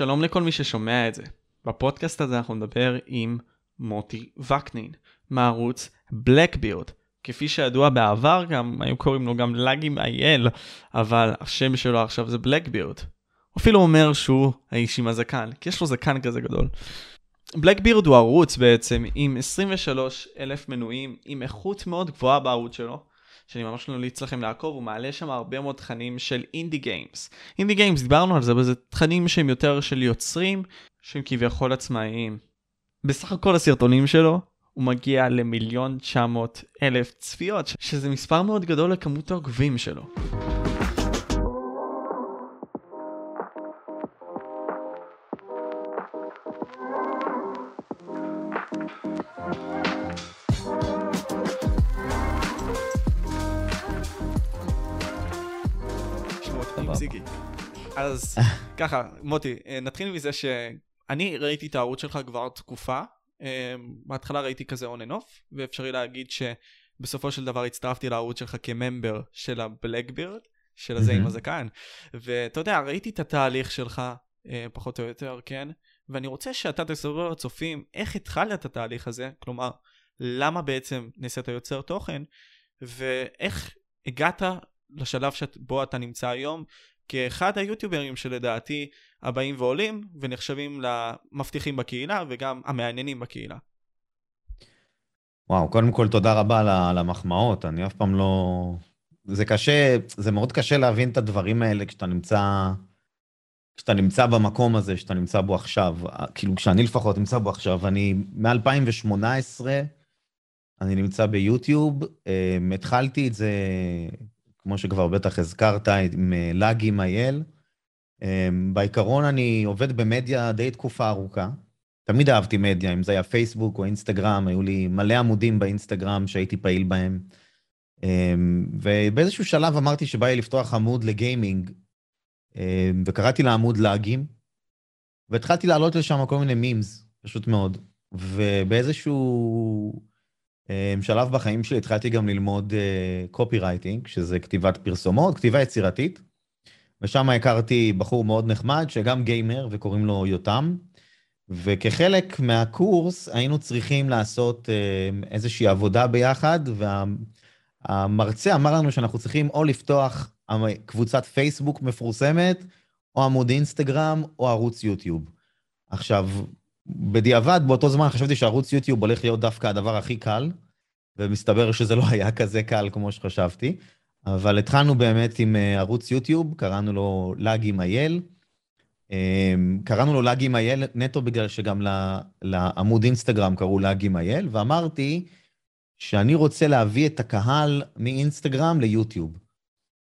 שלום לכל מי ששומע את זה. בפודקאסט הזה אנחנו נדבר עם מוטי וקנין, מערוץ בלקבירד. כפי שידוע בעבר גם, היו קוראים לו גם לאגים אייל, אבל השם שלו עכשיו זה בלקבירד. אפילו אומר שהוא האיש עם הזקן, כי יש לו זקן כזה גדול. בלקבירד הוא ערוץ בעצם עם 23 אלף מנויים, עם איכות מאוד גבוהה בערוץ שלו, שאני ממש ממליץ לכם לעקוב, הוא מעלה שם הרבה מאוד תכנים של אינדי גיימס. אינדי גיימס, דיברנו על זה, אבל זה תכנים שהם יותר של יוצרים, שהם כביכול עצמאיים. בסך הכל הסרטונים שלו, הוא מגיע למיליון 900 אלף צפיות, שזה מספר מאוד גדול לכמות העוקבים שלו. אז ככה, מוטי, נתחיל מזה שאני ראיתי את הערוץ שלך כבר תקופה. בהתחלה ראיתי כזה on and off, ואפשרי להגיד שבסופו של דבר הצטרפתי לערוץ שלך כממבר של הבלקבירד, של הזה עם הזקן. ואתה יודע, ראיתי את התהליך שלך, פחות או יותר, כן? ואני רוצה שאתה תסבר לצופים איך התחלת את התהליך הזה, כלומר, למה בעצם נעשית יוצר תוכן, ואיך הגעת לשלב שבו אתה נמצא היום, כאחד היוטיוברים שלדעתי הבאים ועולים ונחשבים למבטיחים בקהילה וגם המעניינים בקהילה. וואו, קודם כל תודה רבה על המחמאות, אני אף פעם לא... זה קשה, זה מאוד קשה להבין את הדברים האלה כשאתה נמצא, כשאתה נמצא במקום הזה, שאתה נמצא בו עכשיו. כאילו, כשאני לפחות נמצא בו עכשיו, אני מ-2018, אני נמצא ביוטיוב, אמ, התחלתי את זה כמו שכבר בטח הזכרת, עם אה, לאגים אייל. אמ, בעיקרון אני עובד במדיה די תקופה ארוכה. תמיד אהבתי מדיה, אם זה היה פייסבוק או אינסטגרם, היו לי מלא עמודים באינסטגרם שהייתי פעיל בהם. אמ, ובאיזשהו שלב אמרתי שבא לי לפתוח עמוד לגיימינג, אמ, וקראתי לעמוד לאגים, והתחלתי להעלות לשם כל מיני מימס, פשוט מאוד. ובאיזשהו שלב בחיים שלי התחלתי גם ללמוד קופי uh, רייטינג, שזה כתיבת פרסומות, כתיבה יצירתית, ושם הכרתי בחור מאוד נחמד, שגם גיימר, וקוראים לו יותם, וכחלק מהקורס היינו צריכים לעשות uh, איזושהי עבודה ביחד, והמרצה וה, אמר לנו שאנחנו צריכים או לפתוח קבוצת פייסבוק מפורסמת, או עמוד אינסטגרם, או ערוץ יוטיוב. עכשיו, בדיעבד, באותו זמן חשבתי שערוץ יוטיוב הולך להיות דווקא הדבר הכי קל, ומסתבר שזה לא היה כזה קל כמו שחשבתי. אבל התחלנו באמת עם אה, ערוץ יוטיוב, קראנו לו לאגים אייל. אמ, קראנו לו לאגים אייל נטו בגלל שגם לעמוד אינסטגרם קראו לאגים אייל, ואמרתי שאני רוצה להביא את הקהל מאינסטגרם ליוטיוב.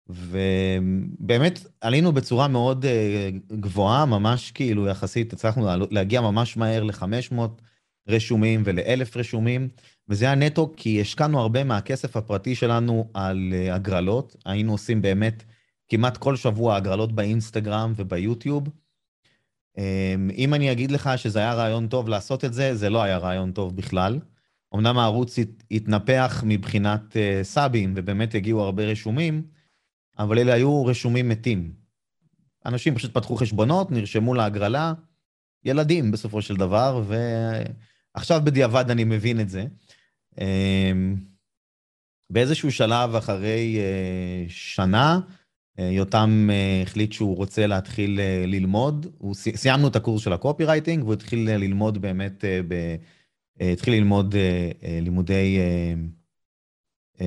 ובאמת עלינו בצורה מאוד אה, גבוהה, ממש כאילו יחסית הצלחנו להגיע ממש מהר ל-500 רשומים ול-1,000 רשומים, וזה היה נטו כי השקענו הרבה מהכסף הפרטי שלנו על אה, הגרלות, היינו עושים באמת כמעט כל שבוע הגרלות באינסטגרם וביוטיוב. אמ, אם אני אגיד לך שזה היה רעיון טוב לעשות את זה, זה לא היה רעיון טוב בכלל. אמנם הערוץ התנפח מבחינת אה, סאבים, ובאמת הגיעו הרבה רשומים, אבל אלה היו רשומים מתים. אנשים פשוט פתחו חשבונות, נרשמו להגרלה, ילדים בסופו של דבר, ועכשיו בדיעבד אני מבין את זה. אמ, באיזשהו שלב אחרי אה, שנה, אה, יותם אה, החליט שהוא רוצה להתחיל ללמוד, הוא סיימנו את הקורס של הקופי רייטינג, והוא התחיל ללמוד באמת, ב, התחיל ללמוד לימודי,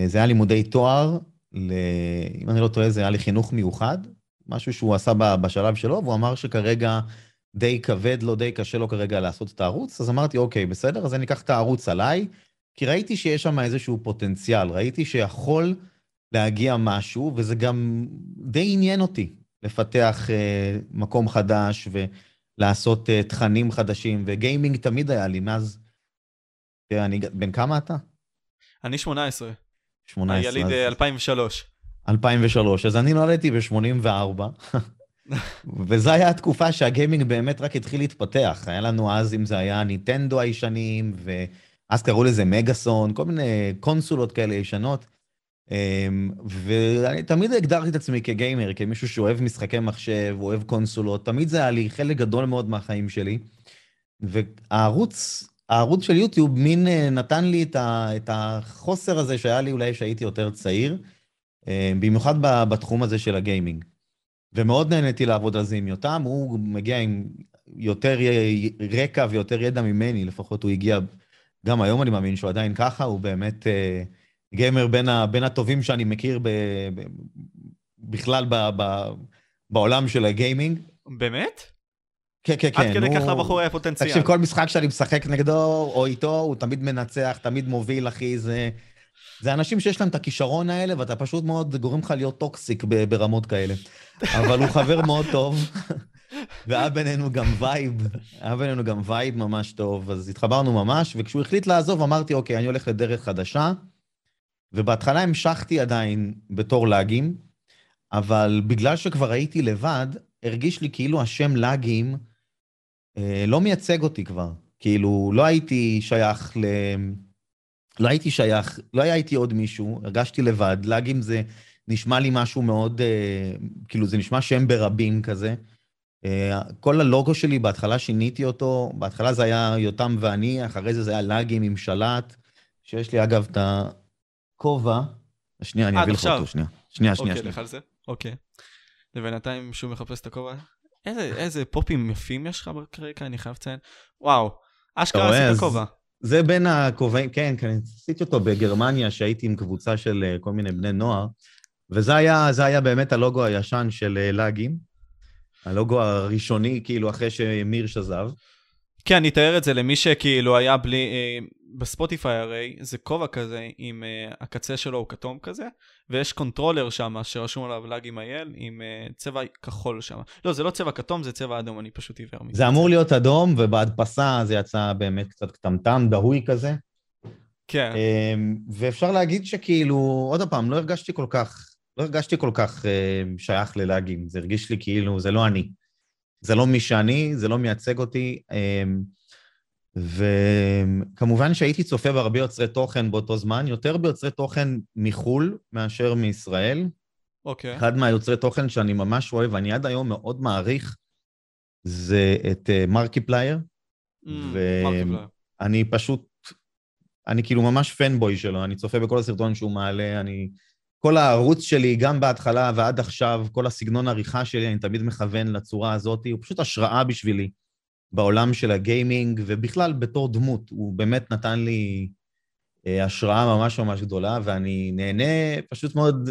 זה היה לימודי תואר ל... אם אני לא טועה, זה היה לחינוך מיוחד, משהו שהוא עשה בשלב שלו, והוא אמר שכרגע די כבד לו, די קשה לו כרגע לעשות את הערוץ, אז אמרתי, אוקיי, בסדר, אז אני אקח את הערוץ עליי, כי ראיתי שיש שם איזשהו פוטנציאל, ראיתי שיכול להגיע משהו, וזה גם די עניין אותי לפתח אה, מקום חדש ולעשות אה, תכנים חדשים, וגיימינג תמיד היה לי, מאז... תראה, אני... בן כמה אתה? אני 18. 18. יליד אז... 2003. 2003, אז אני נולדתי ב-84, וזו הייתה התקופה שהגיימינג באמת רק התחיל להתפתח. היה לנו אז, אם זה היה ניטנדו הישנים, ואז קראו לזה מגאסון, כל מיני קונסולות כאלה ישנות. אמ, ואני תמיד הגדרתי את עצמי כגיימר, כמישהו שאוהב משחקי מחשב, אוהב קונסולות, תמיד זה היה לי חלק גדול מאוד מהחיים שלי. והערוץ, הערוץ של יוטיוב מין אה, נתן לי את, ה, את החוסר הזה שהיה לי אולי כשהייתי יותר צעיר, אמ, במיוחד בתחום הזה של הגיימינג. ומאוד נהניתי לעבוד על זה עם יותם, הוא מגיע עם יותר רקע ויותר ידע ממני, לפחות הוא הגיע, גם היום אני מאמין שהוא עדיין ככה, הוא באמת אה, גיימר בין, ה, בין הטובים שאני מכיר ב, ב, בכלל ב, ב, בעולם של הגיימינג. באמת? כן, כן, כן. עד כדי כך לבחור היה פוטנציאל. תקשיב, כל משחק שאני משחק נגדו או איתו, הוא תמיד מנצח, תמיד מוביל, אחי, זה... זה אנשים שיש להם את הכישרון האלה, ואתה פשוט מאוד גורם לך להיות toxic ברמות כאלה. אבל הוא חבר מאוד טוב, והיה בינינו גם vibe, היה בינינו גם vibe ממש טוב, אז התחברנו ממש, וכשהוא החליט לעזוב, אמרתי, אוקיי, אני הולך לדרך חדשה, ובהתחלה המשכתי עדיין בתור לאגים, אבל בגלל שכבר הייתי לבד, הרגיש לי כאילו השם לאגים לא מייצג אותי כבר. כאילו, לא הייתי שייך ל... לא הייתי שייך, לא היה איתי עוד מישהו, הרגשתי לבד. לאגים זה נשמע לי משהו מאוד, אה, כאילו, זה נשמע שם ברבים כזה. אה, כל הלוגו שלי, בהתחלה שיניתי אותו, בהתחלה זה היה יותם ואני, אחרי זה זה היה לאגים עם שלט, שיש לי אגב את הכובע. שנייה, אני אביא לך אותו, שנייה. שנייה, שנייה. אוקיי, לך על זה? אוקיי. ובינתיים שהוא מחפש את הכובע, איזה, איזה פופים יפים יש לך ברקע, אני חייב לציין. וואו, אשכרה עשית כובע. זה בין הכובעים, כן, כן, עשיתי אותו בגרמניה, שהייתי עם קבוצה של אה, כל מיני בני נוער, וזה היה, היה באמת הלוגו הישן של אה, לאגים, הלוגו הראשוני, כאילו, אחרי שמירש עזב. כן, אני אתאר את זה למי שכאילו היה בלי... אה, בספוטיפיי הרי זה כובע כזה עם אה, הקצה שלו הוא כתום כזה, ויש controller שם שרשום עליו לאגים אייל עם אה, צבע כחול שם. לא, זה לא צבע כתום, זה צבע אדום, אני פשוט עיוור מזה. זה אמור להיות אדום, ובהדפסה זה יצא באמת קצת קטמטם, דהוי כזה. כן. אמ, ואפשר להגיד שכאילו, עוד פעם, לא הרגשתי כל כך, לא הרגשתי כל כך אה, שייך ללאגים, זה הרגיש לי כאילו, זה לא אני. זה לא מי שאני, זה לא מייצג אותי. אמ, וכמובן שהייתי צופה בהרבה יוצרי תוכן באותו זמן, יותר ביוצרי תוכן מחו"ל מאשר מישראל. אוקיי. Okay. אחד מהיוצרי תוכן שאני ממש אוהב, ואני עד היום מאוד מעריך, זה את מרקיפלייר. אמ, ואני פשוט, אני כאילו ממש fanboy שלו, אני צופה בכל הסרטון שהוא מעלה, אני... כל הערוץ שלי, גם בהתחלה ועד עכשיו, כל הסגנון העריכה שלי, אני תמיד מכוון לצורה הזאת, הוא פשוט השראה בשבילי. בעולם של הגיימינג, ובכלל בתור דמות, הוא באמת נתן לי אה, השראה ממש ממש גדולה, ואני נהנה פשוט מאוד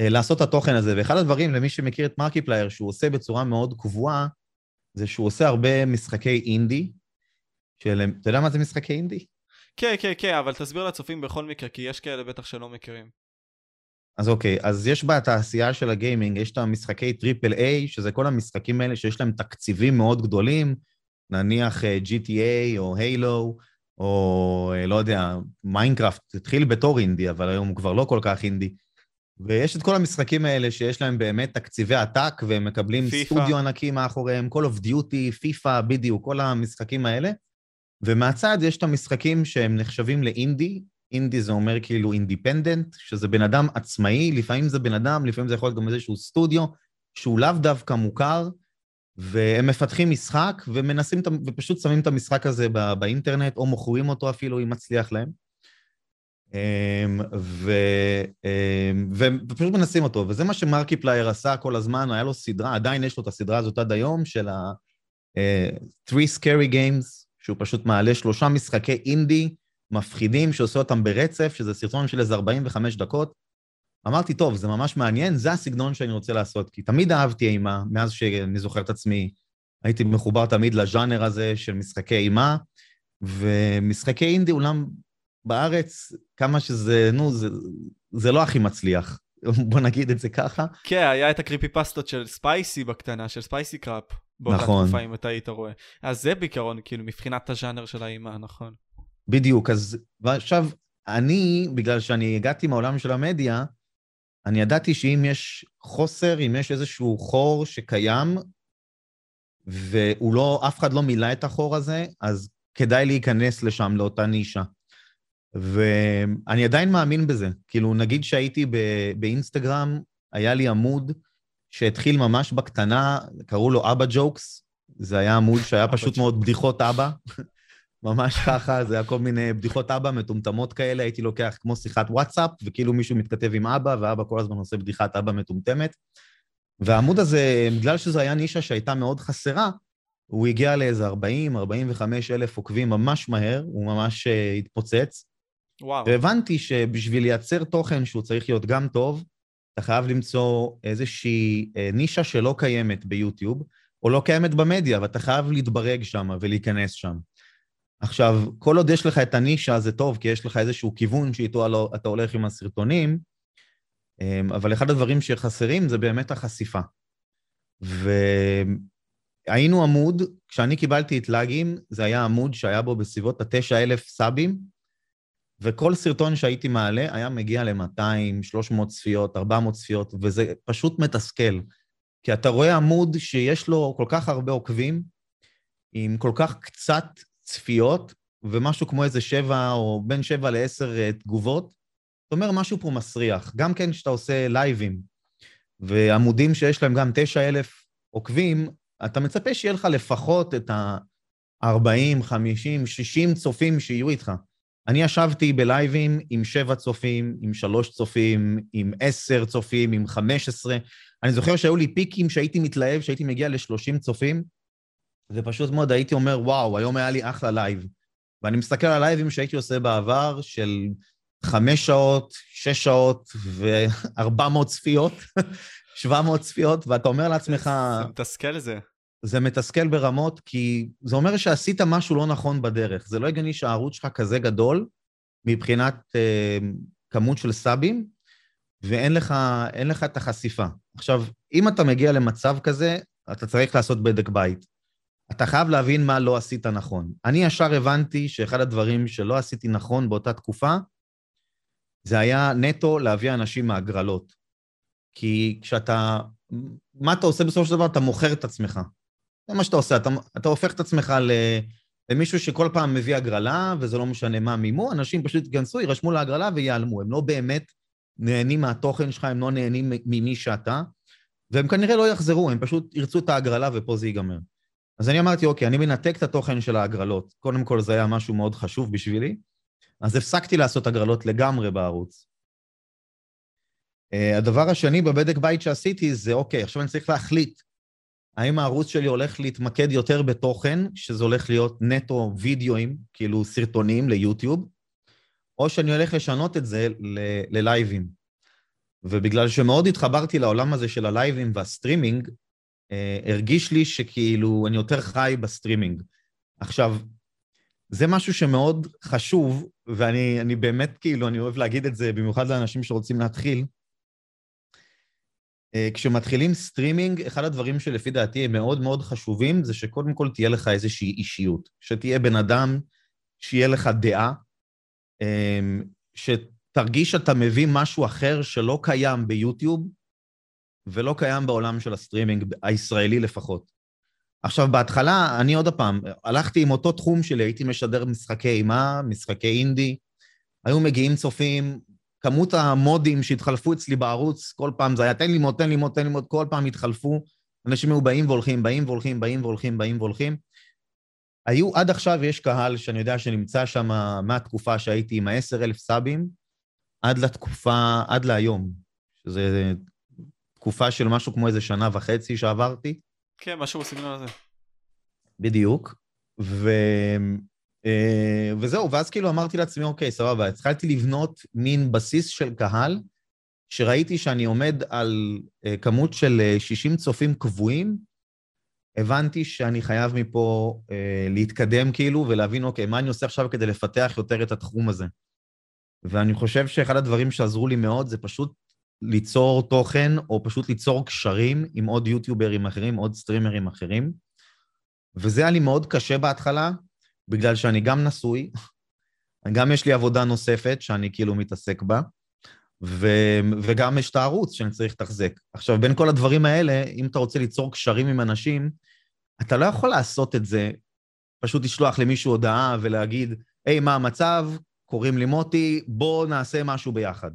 אה, לעשות את התוכן הזה. ואחד הדברים, למי שמכיר את מרקיפלייר, שהוא עושה בצורה מאוד קבועה, זה שהוא עושה הרבה משחקי אינדי, של... אתה יודע מה זה משחקי אינדי? כן, כן, כן, אבל תסביר לצופים בכל מקרה, כי יש כאלה בטח שלא מכירים. אז אוקיי, אז יש בתעשייה של הגיימינג, יש את המשחקי triple A, שזה כל המשחקים האלה שיש להם תקציבים מאוד גדולים, נניח אה, GTA או הילו, או אה, לא יודע, מיינקראפט התחיל בתור אינדי, אבל היום הוא כבר לא כל כך אינדי. ויש את כל המשחקים האלה שיש להם באמת תקציבי עתק, והם מקבלים FIFA. סטודיו ענקי מאחוריהם, Call of Duty, FIFA, בדיוק, כל המשחקים האלה. ומהצד יש את המשחקים שהם נחשבים לאינדי, אינדי זה אומר כאילו independent, שזה בן אדם עצמאי, לפעמים זה בן אדם, לפעמים זה יכול להיות גם איזשהו סטודיו, שהוא לאו דווקא מוכר, והם מפתחים משחק ומנסים, ופשוט שמים את המשחק הזה באינטרנט, או מוכרים אותו אפילו אם מצליח להם. אמ, ו, אמ, ופשוט מנסים אותו, וזה מה שמרקיפלייר עשה כל הזמן, היה לו סדרה, עדיין יש לו את הסדרה הזאת עד היום, של ה-3 אה, Scary Games, שהוא פשוט מעלה שלושה משחקי אינדי מפחידים, שעושה אותם ברצף, שזה סרטון של איזה 45 דקות, אמרתי, טוב, זה ממש מעניין, זה הסגנון שאני רוצה לעשות, כי תמיד אהבתי אימה, מאז שאני זוכר את עצמי, הייתי מחובר תמיד לז'אנר הזה של משחקי אימה, ומשחקי אינדי, אולם בארץ, כמה שזה, נו, זה, זה לא הכי מצליח. בוא נגיד את זה ככה. כן, היה את הקריפי פסטות של ספייסי בקטנה, של ספייסי קראפ. באותה נכון. תקופה, אם אתה היית רואה. אז זה בעיקרון, כאילו, מבחינת הז'אנר של האימה, נכון. בדיוק, אז עכשיו, אני, בגלל שאני הגעתי מהעולם של המדיה, אני ידעתי שאם יש חוסר, אם יש איזשהו חור שקיים, והוא לא, אף אחד לא מילא את החור הזה, אז כדאי להיכנס לשם, לאותה נישה. ואני עדיין מאמין בזה. כאילו, נגיד שהייתי באינסטגרם, היה לי עמוד שהתחיל ממש בקטנה, קראו לו אבא ג'וקס. זה היה עמוד שהיה פשוט מאוד בדיחות אבא. ממש ככה, זה היה כל מיני בדיחות אבא מטומטמות כאלה, הייתי לוקח כמו שיחת וואטסאפ, וכאילו מישהו מתכתב עם אבא, ואבא כל הזמן עושה בדיחת אבא מטומטמת. והעמוד הזה, בגלל שזו היה נישה שהייתה מאוד חסרה, הוא הגיע לאיזה 40-45 אלף עוקבים ממש מהר, הוא ממש uh, התפוצץ. וואו. והבנתי שבשביל לייצר תוכן שהוא צריך להיות גם טוב, אתה חייב למצוא איזושהי uh, נישה שלא קיימת ביוטיוב, או לא קיימת במדיה, ואתה חייב להתברג שם ולהיכנס שם. עכשיו, כל עוד יש לך את הנישה זה טוב, כי יש לך איזשהו כיוון שאיתו אתה הולך עם הסרטונים, אמ, אבל אחד הדברים שחסרים זה באמת החשיפה. והיינו עמוד, כשאני קיבלתי את לאגים, זה היה עמוד שהיה בו בסביבות ה-9,000 סאבים, וכל סרטון שהייתי מעלה היה מגיע ל-200, 300 צפיות, 400 צפיות, וזה פשוט מתסכל. כי אתה רואה עמוד שיש לו כל כך הרבה עוקבים, עם כל כך קצת צפיות, ומשהו כמו איזה שבע או בין שבע לעשר אה, תגובות, זאת אומרת, משהו פה מסריח. גם כן כשאתה עושה לייבים, ועמודים שיש להם גם תשע אלף עוקבים, אתה מצפה שיהיה לך לפחות את ה-40, 50, 60 צופים שיהיו איתך. אני ישבתי בלייבים עם שבע צופים, עם שלוש צופים, עם עשר צופים, עם חמש עשרה. אני זוכר שהיו לי פיקים שהייתי מתלהב, שהייתי מגיע ל-30 צופים, ופשוט מאוד הייתי אומר, וואו, היום היה לי אחלה לייב. ואני מסתכל על לייבים שהייתי עושה בעבר, של חמש שעות, שש שעות וארבע מאות צפיות, שבע מאות צפיות, ואתה אומר לעצמך... זה מתסכל זה. זה מתסכל ברמות, כי זה אומר שעשית משהו לא נכון בדרך. זה לא הגיוני שהערוץ שלך כזה גדול מבחינת אה, כמות של סאבים, ואין לך, לך את החשיפה. עכשיו, אם אתה מגיע למצב כזה, אתה צריך לעשות בדק בית. אתה חייב להבין מה לא עשית נכון. אני ישר הבנתי שאחד הדברים שלא עשיתי נכון באותה תקופה, זה היה נטו להביא אנשים מהגרלות. כי כשאתה, מה אתה עושה בסופו של דבר? אתה מוכר את עצמך. זה מה שאתה עושה, אתה, אתה הופך את עצמך ל, למישהו שכל פעם מביא הגרלה, וזה לא משנה מה מימו, אנשים פשוט ייכנסו, יירשמו להגרלה ויעלמו. הם לא באמת נהנים מהתוכן שלך, הם לא נהנים ממי שאתה, והם כנראה לא יחזרו, הם פשוט ירצו את ההגרלה ופה זה ייגמר. אז אני אמרתי, אוקיי, אני מנתק את התוכן של ההגרלות. קודם כל, זה היה משהו מאוד חשוב בשבילי. אז הפסקתי לעשות הגרלות לגמרי בערוץ. Uh, הדבר השני בבדק בית שעשיתי זה, אוקיי, עכשיו אני צריך להחליט האם הערוץ שלי הולך להתמקד יותר בתוכן, שזה הולך להיות נטו וידאוים, כאילו סרטונים ליוטיוב, או שאני הולך לשנות את זה ללייבים. ובגלל שמאוד התחברתי לעולם הזה של הלייבים והסטרימינג, אה, הרגיש לי שכאילו אני יותר חי בסטרימינג. עכשיו, זה משהו שמאוד חשוב, ואני באמת כאילו, אני אוהב להגיד את זה במיוחד לאנשים שרוצים להתחיל. אה, כשמתחילים סטרימינג, אחד הדברים שלפי דעתי הם מאוד מאוד חשובים, זה שקודם כל תהיה לך איזושהי אישיות. שתהיה בן אדם, שיהיה לך דעה, אה, שתרגיש שאתה מביא משהו אחר שלא קיים ביוטיוב, ולא קיים בעולם של הסטרימינג, הישראלי לפחות. עכשיו, בהתחלה, אני עוד פעם, הלכתי עם אותו תחום שלי, הייתי משדר משחקי אימה, משחקי אינדי, היו מגיעים צופים, כמות המודים שהתחלפו אצלי בערוץ, כל פעם זה היה תן לי mod, תן לי mod, תן לי mod, כל פעם התחלפו, אנשים היו באים והולכים, באים והולכים, באים והולכים, באים והולכים. היו, עד עכשיו יש קהל שאני יודע שנמצא שם מהתקופה שהייתי עם ה-10,000 סאבים, עד לתקופה, עד להיום, שזה תקופה של משהו כמו איזה שנה וחצי שעברתי. כן, משהו בסגנון הזה. בדיוק. ו... אה, וזהו, ואז כאילו אמרתי לעצמי, אוקיי, סבבה, התחלתי לבנות מין בסיס של קהל, שראיתי שאני עומד על אה, כמות של 60 אה, צופים קבועים, הבנתי שאני חייב מפה להתקדם כאילו ולהבין, אוקיי, מה אני עושה עכשיו כדי לפתח יותר את התחום הזה. ואני חושב שאחד הדברים שעזרו לי מאוד זה פשוט ליצור תוכן, או פשוט ליצור קשרים עם עוד יוטיוברים אחרים, עוד סטרימרים אחרים. וזה היה לי מאוד קשה בהתחלה, בגלל שאני גם נשוי, גם יש לי עבודה נוספת שאני כאילו מתעסק בה, ו... וגם יש את הערוץ שאני צריך לתחזק. עכשיו, בין כל הדברים האלה, אם אתה רוצה ליצור קשרים עם אנשים, אתה לא יכול לעשות את זה, פשוט לשלוח למישהו הודעה ולהגיד, היי, מה המצב? קוראים לי מוטי, בוא נעשה משהו ביחד.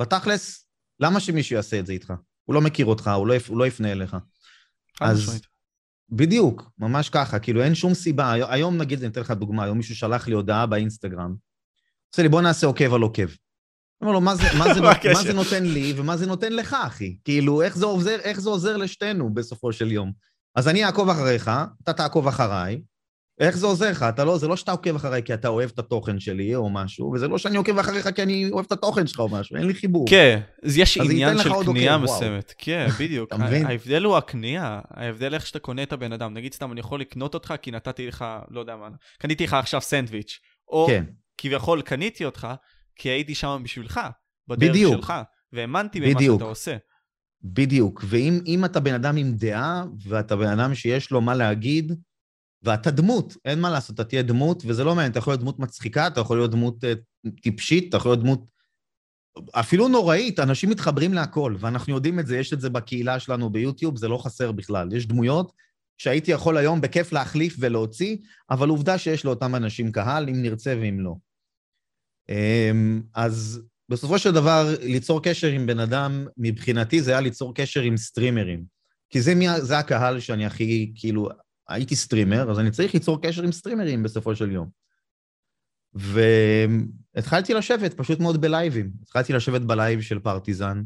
בתכלס, למה שמישהו יעשה את זה איתך? הוא לא מכיר אותך, הוא לא, הוא לא יפנה אליך. אז בדיוק, ממש ככה, כאילו אין שום סיבה. היום נגיד, אני אתן לך דוגמה, היום מישהו שלח לי הודעה באינסטגרם, עושה לי, בוא נעשה עוקב על עוקב. אומר לו, מה זה, מה, זה, מה זה נותן לי ומה זה נותן לך, אחי? כאילו, איך זה, עוזר, איך זה עוזר לשתינו בסופו של יום? אז אני אעקוב אחריך, אתה תעקוב אחריי, איך זה עוזר לך? אתה לא, זה לא שאתה עוקב אחריי כי אתה אוהב את התוכן שלי או משהו, וזה לא שאני עוקב אחריך כי אני אוהב את התוכן שלך או משהו, אין לי חיבור. כן, אז יש עניין של קנייה מסוימת. כן, בדיוק. ההבדל הוא הקנייה, ההבדל איך שאתה קונה את הבן אדם. נגיד סתם, אני יכול לקנות אותך כי נתתי לך, לא יודע מה, קניתי לך עכשיו סנדוויץ', או כן. כביכול קניתי אותך כי הייתי שם בשבילך, בדרך בדיוק. שלך, והאמנתי במה שאתה עושה. בדיוק, ואם אתה בן אדם עם דעה, ואתה בן אדם שיש לו מה להגיד, ואתה דמות, אין מה לעשות, אתה תהיה דמות, וזה לא מעניין, אתה יכול להיות דמות מצחיקה, אתה יכול להיות דמות uh, טיפשית, אתה יכול להיות דמות אפילו נוראית, אנשים מתחברים להכל, ואנחנו יודעים את זה, יש את זה בקהילה שלנו ביוטיוב, זה לא חסר בכלל. יש דמויות שהייתי יכול היום בכיף להחליף ולהוציא, אבל עובדה שיש לאותם אנשים קהל, אם נרצה ואם לא. אמ, אז בסופו של דבר, ליצור קשר עם בן אדם, מבחינתי זה היה ליצור קשר עם סטרימרים. כי זה, מי, זה הקהל שאני הכי, כאילו, הייתי סטרימר, אז אני צריך ליצור קשר עם סטרימרים בסופו של יום. והתחלתי לשבת פשוט מאוד בלייבים. התחלתי לשבת בלייב של פרטיזן,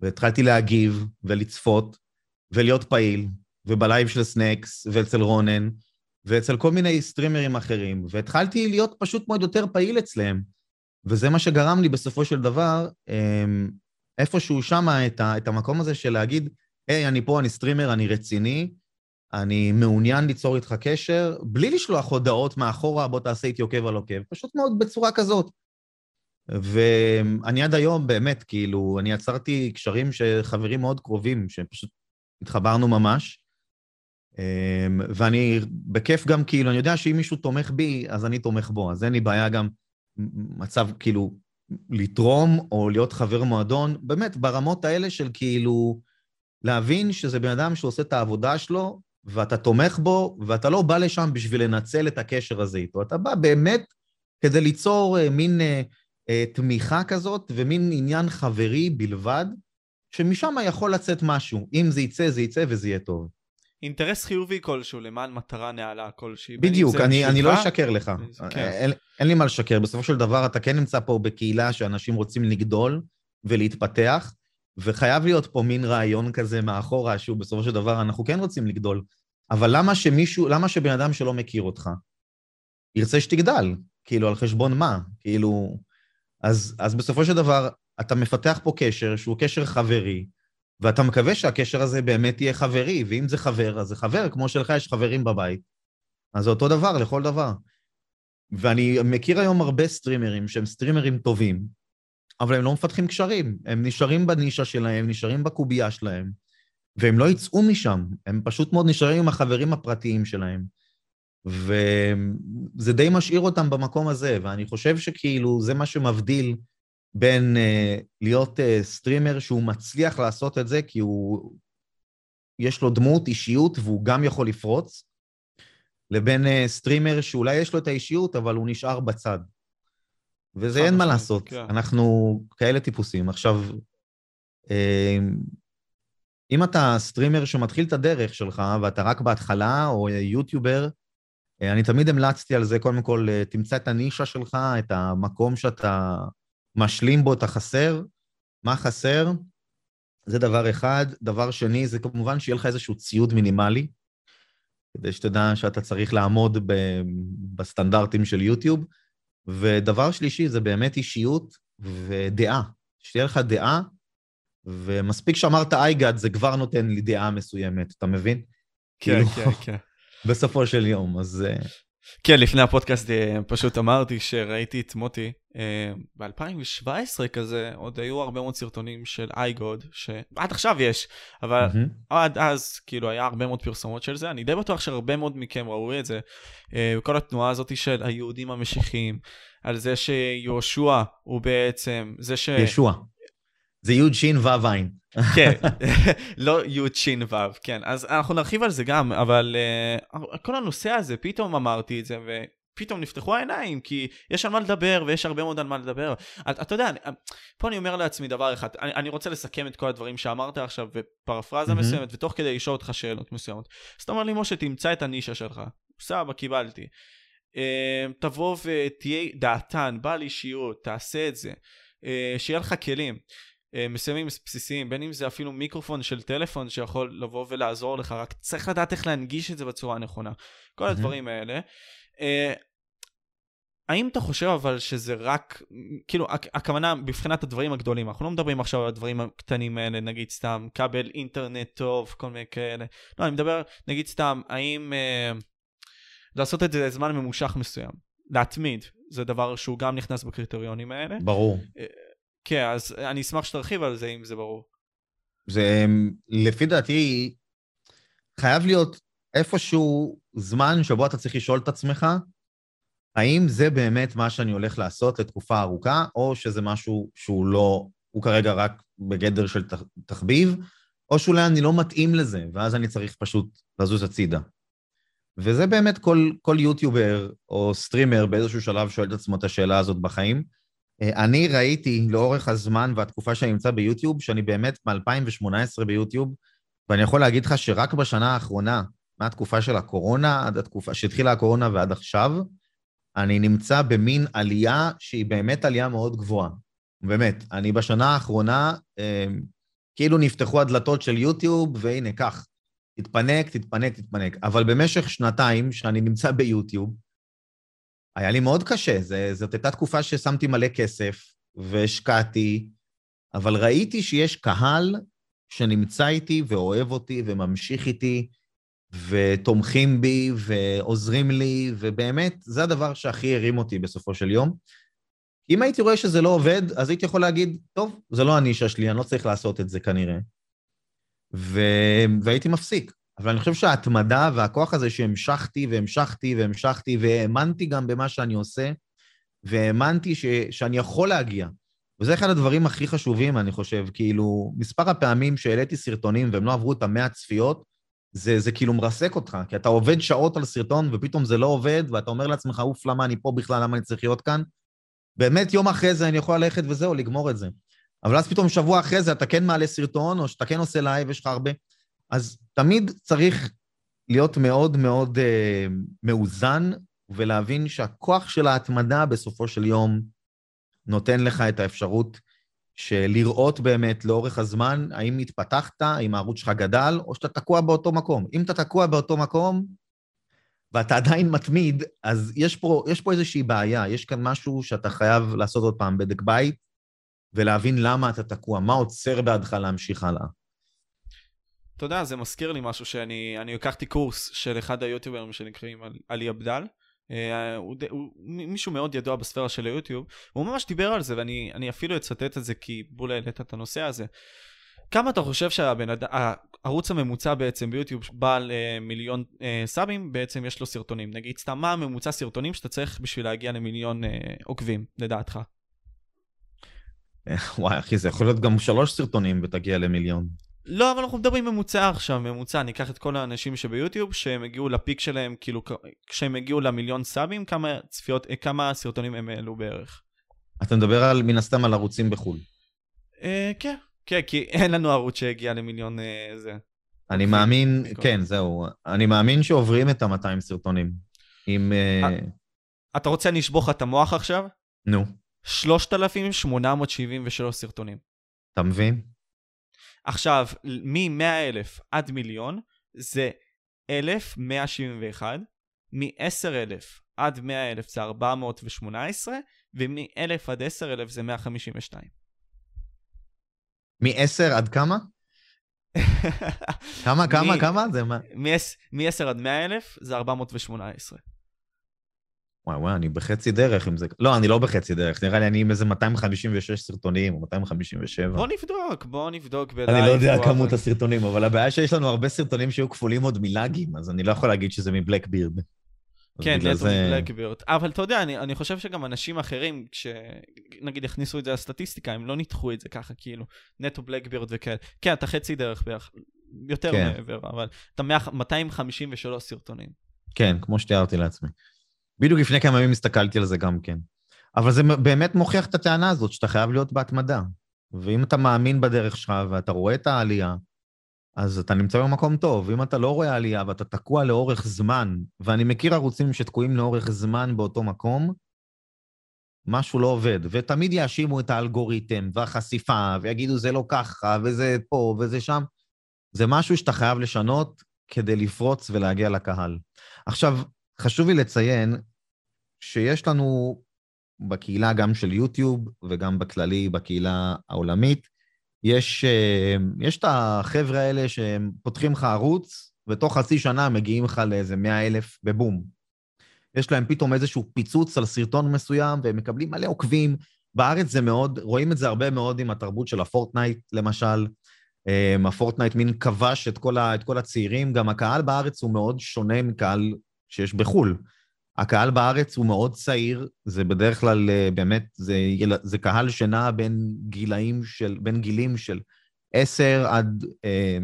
והתחלתי להגיב ולצפות ולהיות פעיל, ובלייב של סנקס ואצל רונן, ואצל כל מיני סטרימרים אחרים, והתחלתי להיות פשוט מאוד יותר פעיל אצלם. וזה מה שגרם לי בסופו של דבר, אמ, איפשהו שמה את, את המקום הזה של להגיד, היי, אני פה, אני סטרימר, אני רציני, אני מעוניין ליצור איתך קשר, בלי לשלוח הודעות מאחורה, בוא תעשה איתי עוקב על עוקב, פשוט מאוד בצורה כזאת. ואני עד היום, באמת, כאילו, אני יצרתי קשרים שחברים מאוד קרובים, שפשוט התחברנו ממש. אמ, ואני בכיף גם, כאילו, אני יודע שאם מישהו תומך בי, אז אני תומך בו, אז אין לי בעיה גם מצב, כאילו, לתרום או להיות חבר מועדון, באמת, ברמות האלה של כאילו, להבין שזה בן אדם שעושה את העבודה שלו, ואתה תומך בו, ואתה לא בא לשם בשביל לנצל את הקשר הזה איתו, אתה בא באמת כדי ליצור אה, מין אה, אה, תמיכה כזאת ומין עניין חברי בלבד, שמשם יכול לצאת משהו. אם זה יצא, זה יצא וזה יהיה טוב. אינטרס חיובי כלשהו למען מטרה נעלה כלשהי. בדיוק, אני, אני לא אשקר לך. כן. אין, אין לי מה לשקר. בסופו של דבר אתה כן נמצא פה בקהילה שאנשים רוצים לגדול ולהתפתח, וחייב להיות פה מין רעיון כזה מאחורה, שהוא בסופו של דבר, אנחנו כן רוצים לגדול. אבל למה שמישהו, למה שבן אדם שלא מכיר אותך ירצה שתגדל? כאילו, על חשבון מה? כאילו... אז, אז בסופו של דבר, אתה מפתח פה קשר שהוא קשר חברי, ואתה מקווה שהקשר הזה באמת יהיה חברי, ואם זה חבר, אז זה חבר, כמו שלך יש חברים בבית. אז זה אותו דבר לכל דבר. ואני מכיר היום הרבה סטרימרים שהם סטרימרים טובים, אבל הם לא מפתחים קשרים. הם נשארים בנישה שלהם, נשארים בקובייה שלהם, והם לא יצאו משם, הם פשוט מאוד נשארים עם החברים הפרטיים שלהם. וזה די משאיר אותם במקום הזה, ואני חושב שכאילו זה מה שמבדיל בין אה, להיות אה, סטרימר שהוא מצליח לעשות את זה, כי הוא... יש לו דמות, אישיות, והוא גם יכול לפרוץ, לבין אה, סטרימר שאולי יש לו את האישיות, אבל הוא נשאר בצד. וזה אין מה לעשות, כן. אנחנו כאלה טיפוסים. עכשיו, אה, אם אתה סטרימר שמתחיל את הדרך שלך, ואתה רק בהתחלה, או יוטיובר, אה, אני תמיד המלצתי על זה, קודם כל, אה, תמצא את הנישה שלך, את המקום שאתה משלים בו את החסר. מה חסר? זה דבר אחד. דבר שני, זה כמובן שיהיה לך איזשהו ציוד מינימלי, כדי שתדע שאתה צריך לעמוד בסטנדרטים של יוטיוב. ודבר שלישי זה באמת אישיות ודעה. שתהיה לך דעה, ומספיק שאמרת אייגד, זה כבר נותן לי דעה מסוימת, אתה מבין? כן, כאילו, כן, כן. בסופו של יום, אז... כן, לפני הפודקאסט אה, פשוט אמרתי שראיתי את מוטי אה, ב-2017 כזה, עוד היו הרבה מאוד סרטונים של אייגוד, שעד עכשיו יש, אבל mm-hmm. עד אז כאילו היה הרבה מאוד פרסומות של זה, אני די בטוח שהרבה מאוד מכם ראו את זה, אה, כל התנועה הזאת של היהודים המשיחיים, על זה שיהושע הוא בעצם, זה ש... ישוע. זה י' ש' ו' ע'. כן, לא י' ש' ו', כן. אז אנחנו נרחיב על זה גם, אבל uh, כל הנושא הזה, פתאום אמרתי את זה, פתאום נפתחו העיניים, כי יש על מה לדבר ויש הרבה מאוד על מה לדבר. אתה, אתה יודע, אני, פה אני אומר לעצמי דבר אחד, אני, אני רוצה לסכם את כל הדברים שאמרת עכשיו בפרפרזה mm-hmm. מסוימת, ותוך כדי לשאול אותך שאלות מסוימות. אז אתה אומר לי, משה, תמצא את הנישה שלך. סבבה, קיבלתי. Uh, תבוא ותהיה דעתן, בעל אישיות, תעשה את זה. Uh, שיהיה לך כלים. Uh, מסוימים בסיסיים, בין אם זה אפילו מיקרופון של טלפון שיכול לבוא ולעזור לך, רק צריך לדעת איך להנגיש את זה בצורה הנכונה. כל mm-hmm. הדברים האלה. Uh, האם אתה חושב אבל שזה רק, כאילו, הכוונה מבחינת הדברים הגדולים, אנחנו לא מדברים עכשיו על הדברים הקטנים האלה, נגיד סתם כבל אינטרנט טוב, כל מיני כאלה. לא, אני מדבר, נגיד סתם, האם אה, לעשות את זה לזמן ממושך מסוים, להתמיד, זה דבר שהוא גם נכנס בקריטריונים האלה. ברור. כן, אז אני אשמח שתרחיב על זה, אם זה ברור. זה, לפי דעתי, חייב להיות איפשהו זמן שבו אתה צריך לשאול את עצמך, האם זה באמת מה שאני הולך לעשות לתקופה ארוכה, או שזה משהו שהוא לא, הוא כרגע רק בגדר של תחביב, או שאולי אני לא מתאים לזה, ואז אני צריך פשוט לזוז הצידה. וזה באמת כל, כל יוטיובר או סטרימר באיזשהו שלב שואל את עצמו את השאלה הזאת בחיים. אה, אני ראיתי לאורך הזמן והתקופה שאני נמצא ביוטיוב, שאני באמת מ-2018 ביוטיוב, ואני יכול להגיד לך שרק בשנה האחרונה, מהתקופה של הקורונה עד התקופה שהתחילה הקורונה ועד עכשיו, אני נמצא במין עלייה שהיא באמת עלייה מאוד גבוהה. באמת, אני בשנה האחרונה, אה, כאילו נפתחו הדלתות של יוטיוב, והנה, קח, תתפנק, תתפנק, תתפנק. אבל במשך שנתיים שאני נמצא ביוטיוב, היה לי מאוד קשה. זה, זאת הייתה תקופה ששמתי מלא כסף והשקעתי, אבל ראיתי שיש קהל שנמצא איתי ואוהב אותי וממשיך איתי, ותומכים בי ועוזרים לי, ובאמת, זה הדבר שהכי הרים אותי בסופו של יום. אם הייתי רואה שזה לא עובד, אז הייתי יכול להגיד, טוב, זה לא הנישה שלי, אני לא צריך לעשות את זה כנראה. ו... והייתי מפסיק. אבל אני חושב שההתמדה והכוח הזה שהמשכתי והמשכתי והמשכתי, והאמנתי גם במה שאני עושה, והאמנתי ש... שאני יכול להגיע. וזה אחד הדברים הכי חשובים, אני חושב, כאילו, מספר הפעמים שהעליתי סרטונים והם לא עברו את המאה צפיות, זה, זה כאילו מרסק אותך, כי אתה עובד שעות על סרטון ופתאום זה לא עובד, ואתה אומר לעצמך, אוף, למה אני פה בכלל, למה אני צריך להיות כאן? באמת, יום אחרי זה אני יכול ללכת וזהו, לגמור את זה. אבל אז פתאום שבוע אחרי זה אתה כן מעלה סרטון, או שאתה כן עושה לייב, יש לך הרבה. אז תמיד צריך להיות מאוד מאוד אה, מאוזן, ולהבין שהכוח של ההתמדה בסופו של יום נותן לך את האפשרות של לראות באמת לאורך הזמן האם התפתחת, האם הערוץ שלך גדל, או שאתה תקוע באותו מקום. אם אתה תקוע באותו מקום, ואתה עדיין מתמיד, אז יש פה, יש פה איזושהי בעיה, יש כאן משהו שאתה חייב לעשות עוד פעם בדק בית, ולהבין למה אתה תקוע, מה עוצר בעדך להמשיך הלאה. אתה יודע, זה מזכיר לי משהו שאני לקחתי קורס של אחד היוטיוברים שנקראים עלי אבדל, אה, הוא, הוא מישהו מאוד ידוע בספירה של היוטיוב, הוא ממש דיבר על זה ואני אפילו אצטט את זה כי בול העלית את הנושא הזה. כמה אתה חושב שהערוץ הממוצע בעצם ביוטיוב בעל אה, מיליון אה, סאבים בעצם יש לו סרטונים נגיד סתם מה הממוצע סרטונים שאתה צריך בשביל להגיע למיליון אה, עוקבים לדעתך? אה, וואי אחי זה יכול להיות גם שלוש סרטונים ותגיע למיליון. לא, אבל אנחנו מדברים ממוצע עכשיו, ממוצע, ניקח את כל האנשים שביוטיוב, שהם הגיעו לפיק שלהם, כאילו, כשהם הגיעו למיליון סאבים, כמה צפיות, אה, כמה סרטונים הם העלו בערך. אתה מדבר על, מן הסתם על ערוצים בחו"ל. אה, כן, כן, כי אין לנו ערוץ שהגיע למיליון אה, זה. אני מאמין, כן, זהו, אני מאמין שעוברים את ה-200 סרטונים. אם... אה... אה אתה רוצה אני לך את המוח עכשיו? נו. 3,873 סרטונים. אתה מבין? עכשיו, מ-100,000 עד מיליון זה 1,171, מ-10,000 עד 100,000 זה 418, ומ-1,000 עד 10,000 זה 152. מ-10 עד כמה? כמה, כמה, כמה? זה מה? מ-10 עד 100,000 זה 418. וואי וואי, אני בחצי דרך עם זה. לא, אני לא בחצי דרך, נראה לי אני עם איזה 256 סרטונים, או 257. בוא נבדוק, בוא נבדוק בלייב. אני לא יודע כמות הסרטונים, אבל הבעיה שיש לנו הרבה סרטונים שהיו כפולים עוד מלאגים, אז אני לא יכול להגיד שזה מבלקבירד. כן, נטו זה... מבלקבירד. אבל אתה יודע, אני, אני חושב שגם אנשים אחרים, כשנגיד הכניסו את זה לסטטיסטיקה, הם לא ניתחו את זה ככה, כאילו, נטו בלקבירד וכאלה. כן, אתה חצי דרך בערך, יותר כן. מעבר, אבל אתה 253 סרטונים. כן, כמו שתיארתי לעצמי. בדיוק לפני כמה ימים הסתכלתי על זה גם כן. אבל זה באמת מוכיח את הטענה הזאת, שאתה חייב להיות בהתמדה. ואם אתה מאמין בדרך שלך ואתה רואה את העלייה, אז אתה נמצא במקום טוב. אם אתה לא רואה עלייה ואתה תקוע לאורך זמן, ואני מכיר ערוצים שתקועים לאורך זמן באותו מקום, משהו לא עובד. ותמיד יאשימו את האלגוריתם והחשיפה, ויגידו זה לא ככה, וזה פה וזה שם. זה משהו שאתה חייב לשנות כדי לפרוץ ולהגיע לקהל. עכשיו, חשוב לי לציין שיש לנו בקהילה גם של יוטיוב וגם בכללי בקהילה העולמית, יש, אה, יש את החבר'ה האלה שהם פותחים לך ערוץ, ותוך חצי שנה מגיעים לך לאיזה מאה אלף בבום. יש להם פתאום איזשהו פיצוץ על סרטון מסוים, והם מקבלים מלא עוקבים. בארץ זה מאוד, רואים את זה הרבה מאוד עם התרבות של הפורטנייט, למשל. אה, הפורטנייט מין כבש את כל, ה, את כל הצעירים, גם הקהל בארץ הוא מאוד שונה מקהל שיש בחו"ל. הקהל בארץ הוא מאוד צעיר, זה בדרך כלל אה, באמת, זה, זה קהל שנע בין גילאים של, בין גילים של 10 עד, אה,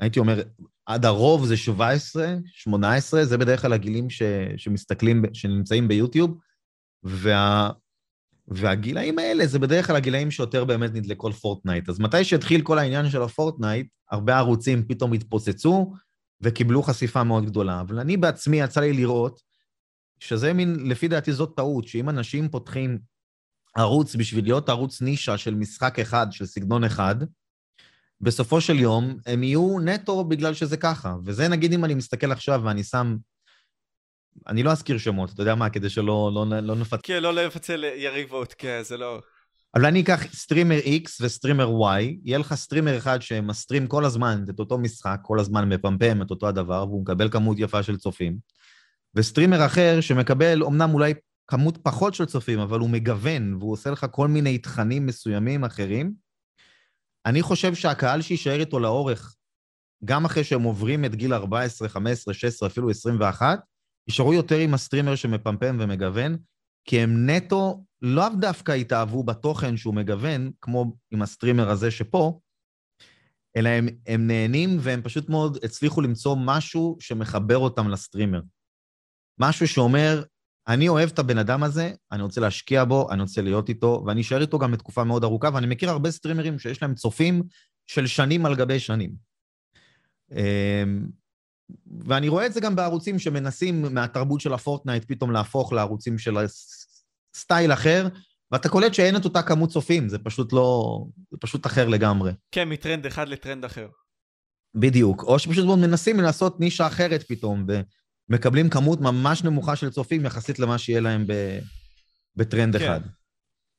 הייתי אומר, עד הרוב זה 17, 18, זה בדרך כלל הגילים ש, שמסתכלים, שנמצאים ביוטיוב, וה, והגילאים האלה זה בדרך כלל הגילאים שיותר באמת נדלקו לפורטנייט. אז מתי שהתחיל כל העניין של הפורטנייט, הרבה ערוצים פתאום התפוצצו וקיבלו חשיפה מאוד גדולה. אבל אני בעצמי יצא לי לראות שזה מין, לפי דעתי זאת טעות, שאם אנשים פותחים ערוץ בשביל להיות ערוץ נישה של משחק אחד, של סגנון אחד, בסופו של יום הם יהיו נטו בגלל שזה ככה. וזה נגיד אם אני מסתכל עכשיו ואני שם... אני לא אזכיר שמות, אתה יודע מה, כדי שלא לא, לא נפצל. כן, לא לפצל יריבות, כן, זה לא... אבל אני אקח סטרימר X וסטרימר Y, יהיה לך סטרימר אחד שמסטרים כל הזמן את אותו משחק, כל הזמן מפמפם את אותו הדבר, והוא מקבל כמות יפה של צופים. וסטרימר אחר שמקבל אומנם אולי כמות פחות של צופים, אבל הוא מגוון, והוא עושה לך כל מיני תכנים מסוימים אחרים, אני חושב שהקהל שיישאר איתו לאורך, גם אחרי שהם עוברים את גיל 14, 15, 16, אפילו 21, יישארו יותר עם הסטרימר שמפמפם ומגוון, כי הם נטו לאו דווקא התאהבו בתוכן שהוא מגוון, כמו עם הסטרימר הזה שפה, אלא הם, הם נהנים והם פשוט מאוד הצליחו למצוא משהו שמחבר אותם לסטרימר. משהו שאומר, אני אוהב את הבן אדם הזה, אני רוצה להשקיע בו, אני רוצה להיות איתו, ואני אשאר איתו גם לתקופה מאוד ארוכה, ואני מכיר הרבה סטרימרים שיש להם צופים של שנים על גבי שנים. אמ, ואני רואה את זה גם בערוצים שמנסים מהתרבות של ה Fortnite פתאום להפוך לערוצים של סטייל אחר, ואתה קולט שאין את אותה כמות צופים, זה פשוט לא... זה פשוט אחר לגמרי. כן, מטרנד אחד לטרנד אחר. בדיוק. או שפשוט מאוד מנסים לעשות נישה אחרת פתאום, מקבלים כמות ממש נמוכה של צופים יחסית למה שיהיה להם ב... בטרנד כן. אחד.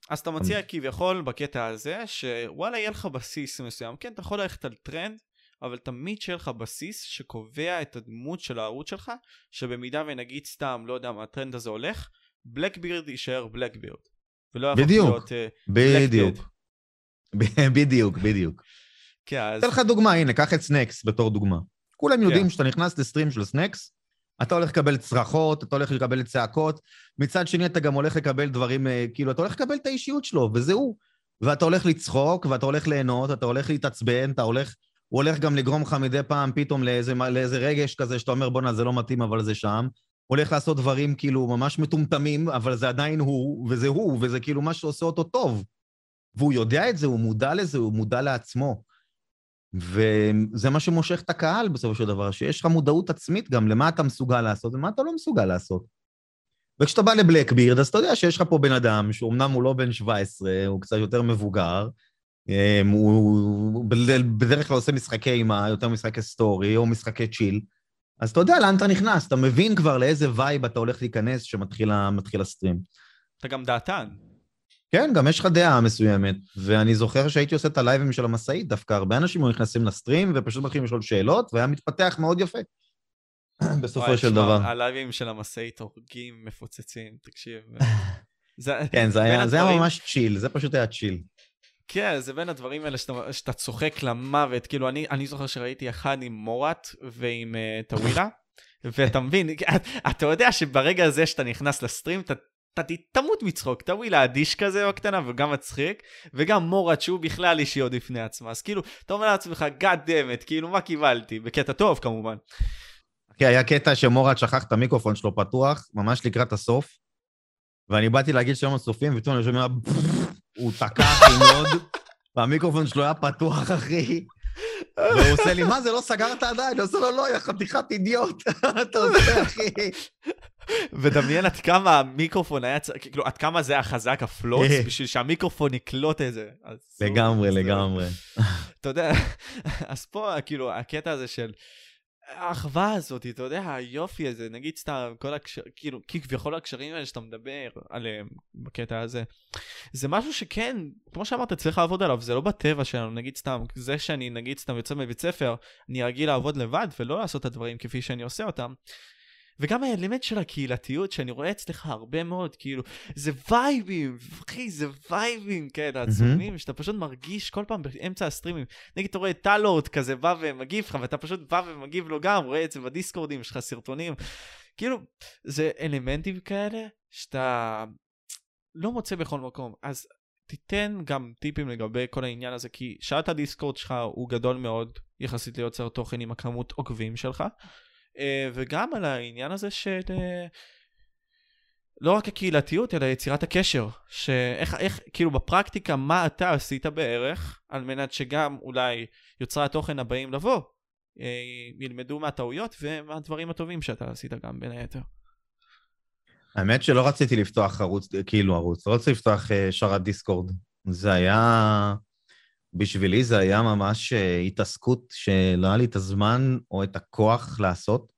אז אתה מציע כביכול בקטע הזה, שוואלה יהיה לך בסיס מסוים, כן, אתה יכול ללכת על טרנד, אבל תמיד שיהיה לך בסיס שקובע את הדמות של הערוץ שלך, שבמידה ונגיד סתם, לא יודע מה, הטרנד הזה הולך, בלקבירד יישאר בלקבירד. ולא יהפוך להיות אה, בדיוק. בדיוק, בדיוק. כן, אז... אתן לך דוגמה, הנה, קח את סנקס בתור דוגמה. כולם יודעים כן. שאתה נכנס ל stream של סנקס, אתה הולך לקבל צרחות, אתה הולך לקבל צעקות, מצד שני אתה גם הולך לקבל דברים, אה, כאילו, אתה הולך לקבל את האישיות שלו, וזה הוא. ואתה הולך לצחוק, ואתה הולך ליהנות, אתה הולך להתעצבן, אתה הולך... הוא הולך גם לגרום לך מדי פעם פתאום לאיזה, לאיזה רגש כזה, שאתה אומר, בואנה, זה לא מתאים, אבל זה שם. הוא הולך לעשות דברים כאילו ממש מטומטמים, אבל זה עדיין הוא, וזה הוא, וזה כאילו מה שעושה אותו טוב. והוא יודע את זה, הוא מודע לזה, הוא מודע לעצמו. וזה מה שמושך את הקהל בסופו של דבר, שיש לך מודעות עצמית גם למה אתה מסוגל לעשות ומה אתה לא מסוגל לעשות. וכשאתה בא לבלקבירד, אז אתה יודע שיש לך פה בן אדם, שאומנם הוא לא בן 17, הוא קצת יותר מבוגר, אמ, הוא בדרך כלל עושה משחקי אימה, יותר משחקי story, או משחקי chill, אז אתה יודע לאן אתה נכנס, אתה מבין כבר לאיזה vibe אתה הולך להיכנס כשמתחיל ה stream. אתה גם דעתן. כן, גם יש לך דעה מסוימת, ואני זוכר שהייתי עושה את הלייבים של המשאית, דווקא הרבה אנשים היו נכנסים ל stream ופשוט מתחילים לשאול שאלות, והיה מתפתח מאוד יפה. בסופו של דבר. הלייבים של המשאית הורגים, מפוצצים, תקשיב. כן, זה היה, זה היה ממש צ'יל, זה פשוט היה צ'יל. כן, זה בין הדברים האלה שאתה, שאתה צוחק למוות, כאילו אני, אני זוכר שראיתי אחד עם מורת ועם uh, טווילה, ואתה מבין, אתה יודע שברגע הזה שאתה נכנס לסטרים, אתה אתה תמות מצחוק, טווילה אדיש כזה בקטנה וגם מצחיק, וגם מורת שהוא בכלל אישי עוד בפני עצמה, אז כאילו, אתה אומר לעצמך, God damn it, כאילו מה קיבלתי, בקטע טוב כמובן. כן, היה קטע שמורד שכח את המיקרופון שלו פתוח, ממש לקראת הסוף, ואני באתי להגיד שלום הצופים, ופתאום אני שומע, הוא תקע אחי מאוד, והמיקרופון שלו היה פתוח, אחי. והוא עושה לי, מה זה, לא סגרת עדיין? עושה לו, לא, יא חתיכת אידיוט. אתה עושה, אחי. ודמיין עד כמה המיקרופון היה, צ- כאילו, עד כמה זה היה חזק הפלוץ, בשביל שהמיקרופון יקלוט את זה. לגמרי, לגמרי. אתה יודע, אז פה, כאילו, הקטע הזה של האחווה הזאת, אתה יודע, היופי הזה, נגיד סתם, כל הקשר, כאילו, כביכול הקשרים האלה שאתה מדבר עליהם בקטע הזה, זה משהו שכן, כמו שאמרת, צריך לעבוד עליו, זה לא בטבע שלנו, נגיד סתם, זה שאני, נגיד סתם, יוצא מבית ספר, אני רגיל לעבוד לבד ולא לעשות את הדברים כפי שאני עושה אותם. וגם האלמנט של הקהילתיות שאני רואה אצלך הרבה מאוד, כאילו, זה וייבים, אחי, זה וייבים כאלה עצומים, שאתה פשוט מרגיש כל פעם באמצע הסטרימים. נגיד, אתה רואה את טלורד כזה בא ומגיב לך, ואתה פשוט בא ומגיב לו גם, רואה את זה בדיסקורדים, יש לך סרטונים. כאילו, זה אלמנטים כאלה שאתה לא מוצא בכל מקום. אז תיתן גם טיפים לגבי כל העניין הזה, כי שעת הדיסקורד שלך הוא גדול מאוד, יחסית ליוצר תוכן עם הכמות עוקבים שלך. אה, וגם על העניין הזה של אה, לא רק הקהילתיות, אלא יצירת הקשר. שאיך, איך, כאילו בפרקטיקה, מה אתה עשית בערך, על מנת שגם אולי יוצרי התוכן הבאים לבוא, אה, ילמדו מהטעויות ומהדברים הטובים שאתה עשית גם בין היתר. האמת שלא רציתי לפתוח ערוץ, כאילו ערוץ, לא רציתי לפתוח שרת דיסקורד. זה היה, בשבילי זה היה ממש אה, התעסקות שלא היה לי את הזמן או את הכוח לעשות.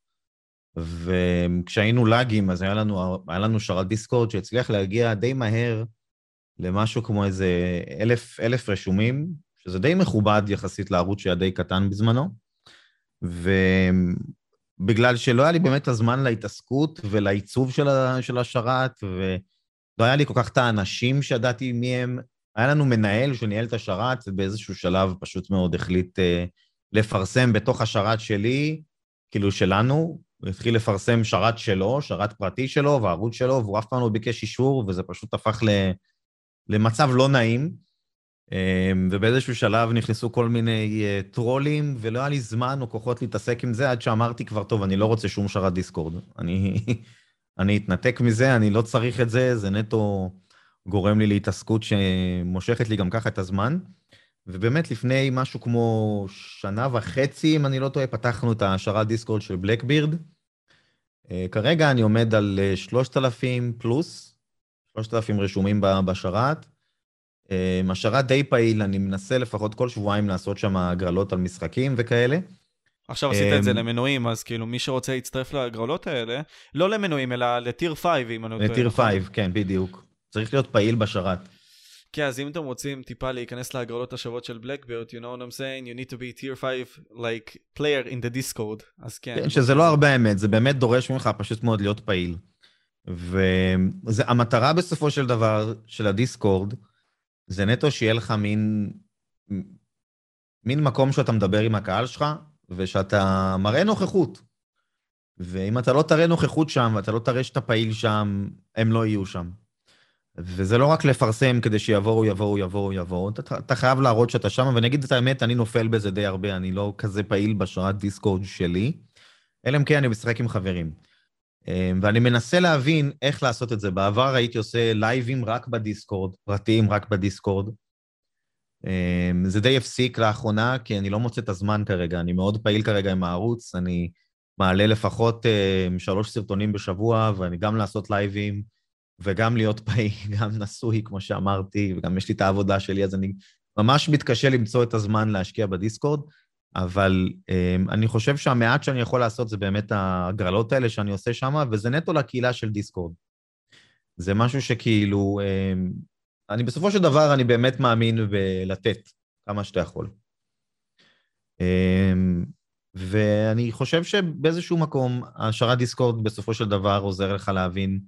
וכשהיינו לאגים, אז היה לנו, היה לנו שרת דיסקורד שהצליח להגיע די מהר למשהו כמו איזה אלף, אלף רשומים, שזה די מכובד יחסית לערוץ שהיה די קטן בזמנו. ובגלל שלא היה לי באמת הזמן להתעסקות ולעיצוב של, של השרת, ולא היה לי כל כך את האנשים שידעתי מי הם, היה לנו מנהל שניהל את השרת, ובאיזשהו שלב פשוט מאוד החליט אה, לפרסם בתוך השרת שלי, כאילו שלנו, הוא התחיל לפרסם שרת שלו, שרת פרטי שלו וערוץ שלו, והוא אף פעם לא ביקש אישור, וזה פשוט הפך ל, למצב לא נעים. אמ, ובאיזשהו שלב נכנסו כל מיני אה, טרולים, ולא היה לי זמן או כוחות להתעסק עם זה, עד שאמרתי כבר, טוב, אני לא רוצה שום שרת דיסקורד. אני, אני אתנתק מזה, אני לא צריך את זה, זה נטו גורם לי להתעסקות שמושכת לי גם ככה את הזמן. ובאמת, לפני משהו כמו שנה וחצי, אם אני לא טועה, פתחנו את השרת דיסקורד של בלקבירד. אה, כרגע אני עומד על אה, 3,000 פלוס, 3,000 רשומים בשרת. אה, השרת די פעיל, אני מנסה לפחות כל שבועיים לעשות שם הגרלות על משחקים וכאלה. עכשיו עשית את זה אמ, למנויים, אז כאילו מי שרוצה להצטרף להגרלות האלה, לא למנויים, אלא לטיר 5, אם אני לא טועה. לטיר נכון? 5, כן, בדיוק. צריך להיות פעיל בשרת. כן, אז אם אתם רוצים טיפה להיכנס להגרלות השוות של בלקבירד, you know what I'm saying, you need to be tier 5, like, player in the discord, אז כן. כן, שזה לא הרבה אמת, זה באמת דורש ממך פשוט מאוד להיות פעיל. והמטרה בסופו של דבר של הדיסקורד, זה נטו שיהיה לך מין, מין מקום שאתה מדבר עם הקהל שלך, ושאתה מראה נוכחות. ואם אתה לא תראה נוכחות שם, ואתה לא תראה שאתה פעיל שם, הם לא יהיו שם. וזה לא רק לפרסם כדי שיבואו, יבואו, יבואו, יבואו, אתה, אתה חייב להראות שאתה שם, ואני אגיד את האמת, אני נופל בזה די הרבה, אני לא כזה פעיל בשרת דיסקורד שלי, אלא אם כן אני משחק עם חברים. אמ, ואני מנסה להבין איך לעשות את זה. בעבר הייתי עושה לייבים רק בדיסקורד, פרטיים רק בדיסקורד. אמ, זה די הפסיק לאחרונה, כי אני לא מוצא את הזמן כרגע, אני מאוד פעיל כרגע עם הערוץ, אני מעלה לפחות אמ, שלוש סרטונים בשבוע, ואני גם לעשות לייבים, וגם להיות פעיל, גם נשוי, כמו שאמרתי, וגם יש לי את העבודה שלי, אז אני ממש מתקשה למצוא את הזמן להשקיע בדיסקורד, אבל um, אני חושב שהמעט שאני יכול לעשות זה באמת ההגרלות האלה שאני עושה שם, וזה נטו לקהילה של דיסקורד. זה משהו שכאילו, um, אני בסופו של דבר, אני באמת מאמין בלתת כמה שאתה יכול. Um, ואני חושב שבאיזשהו מקום, השארת דיסקורד בסופו של דבר עוזר לך להבין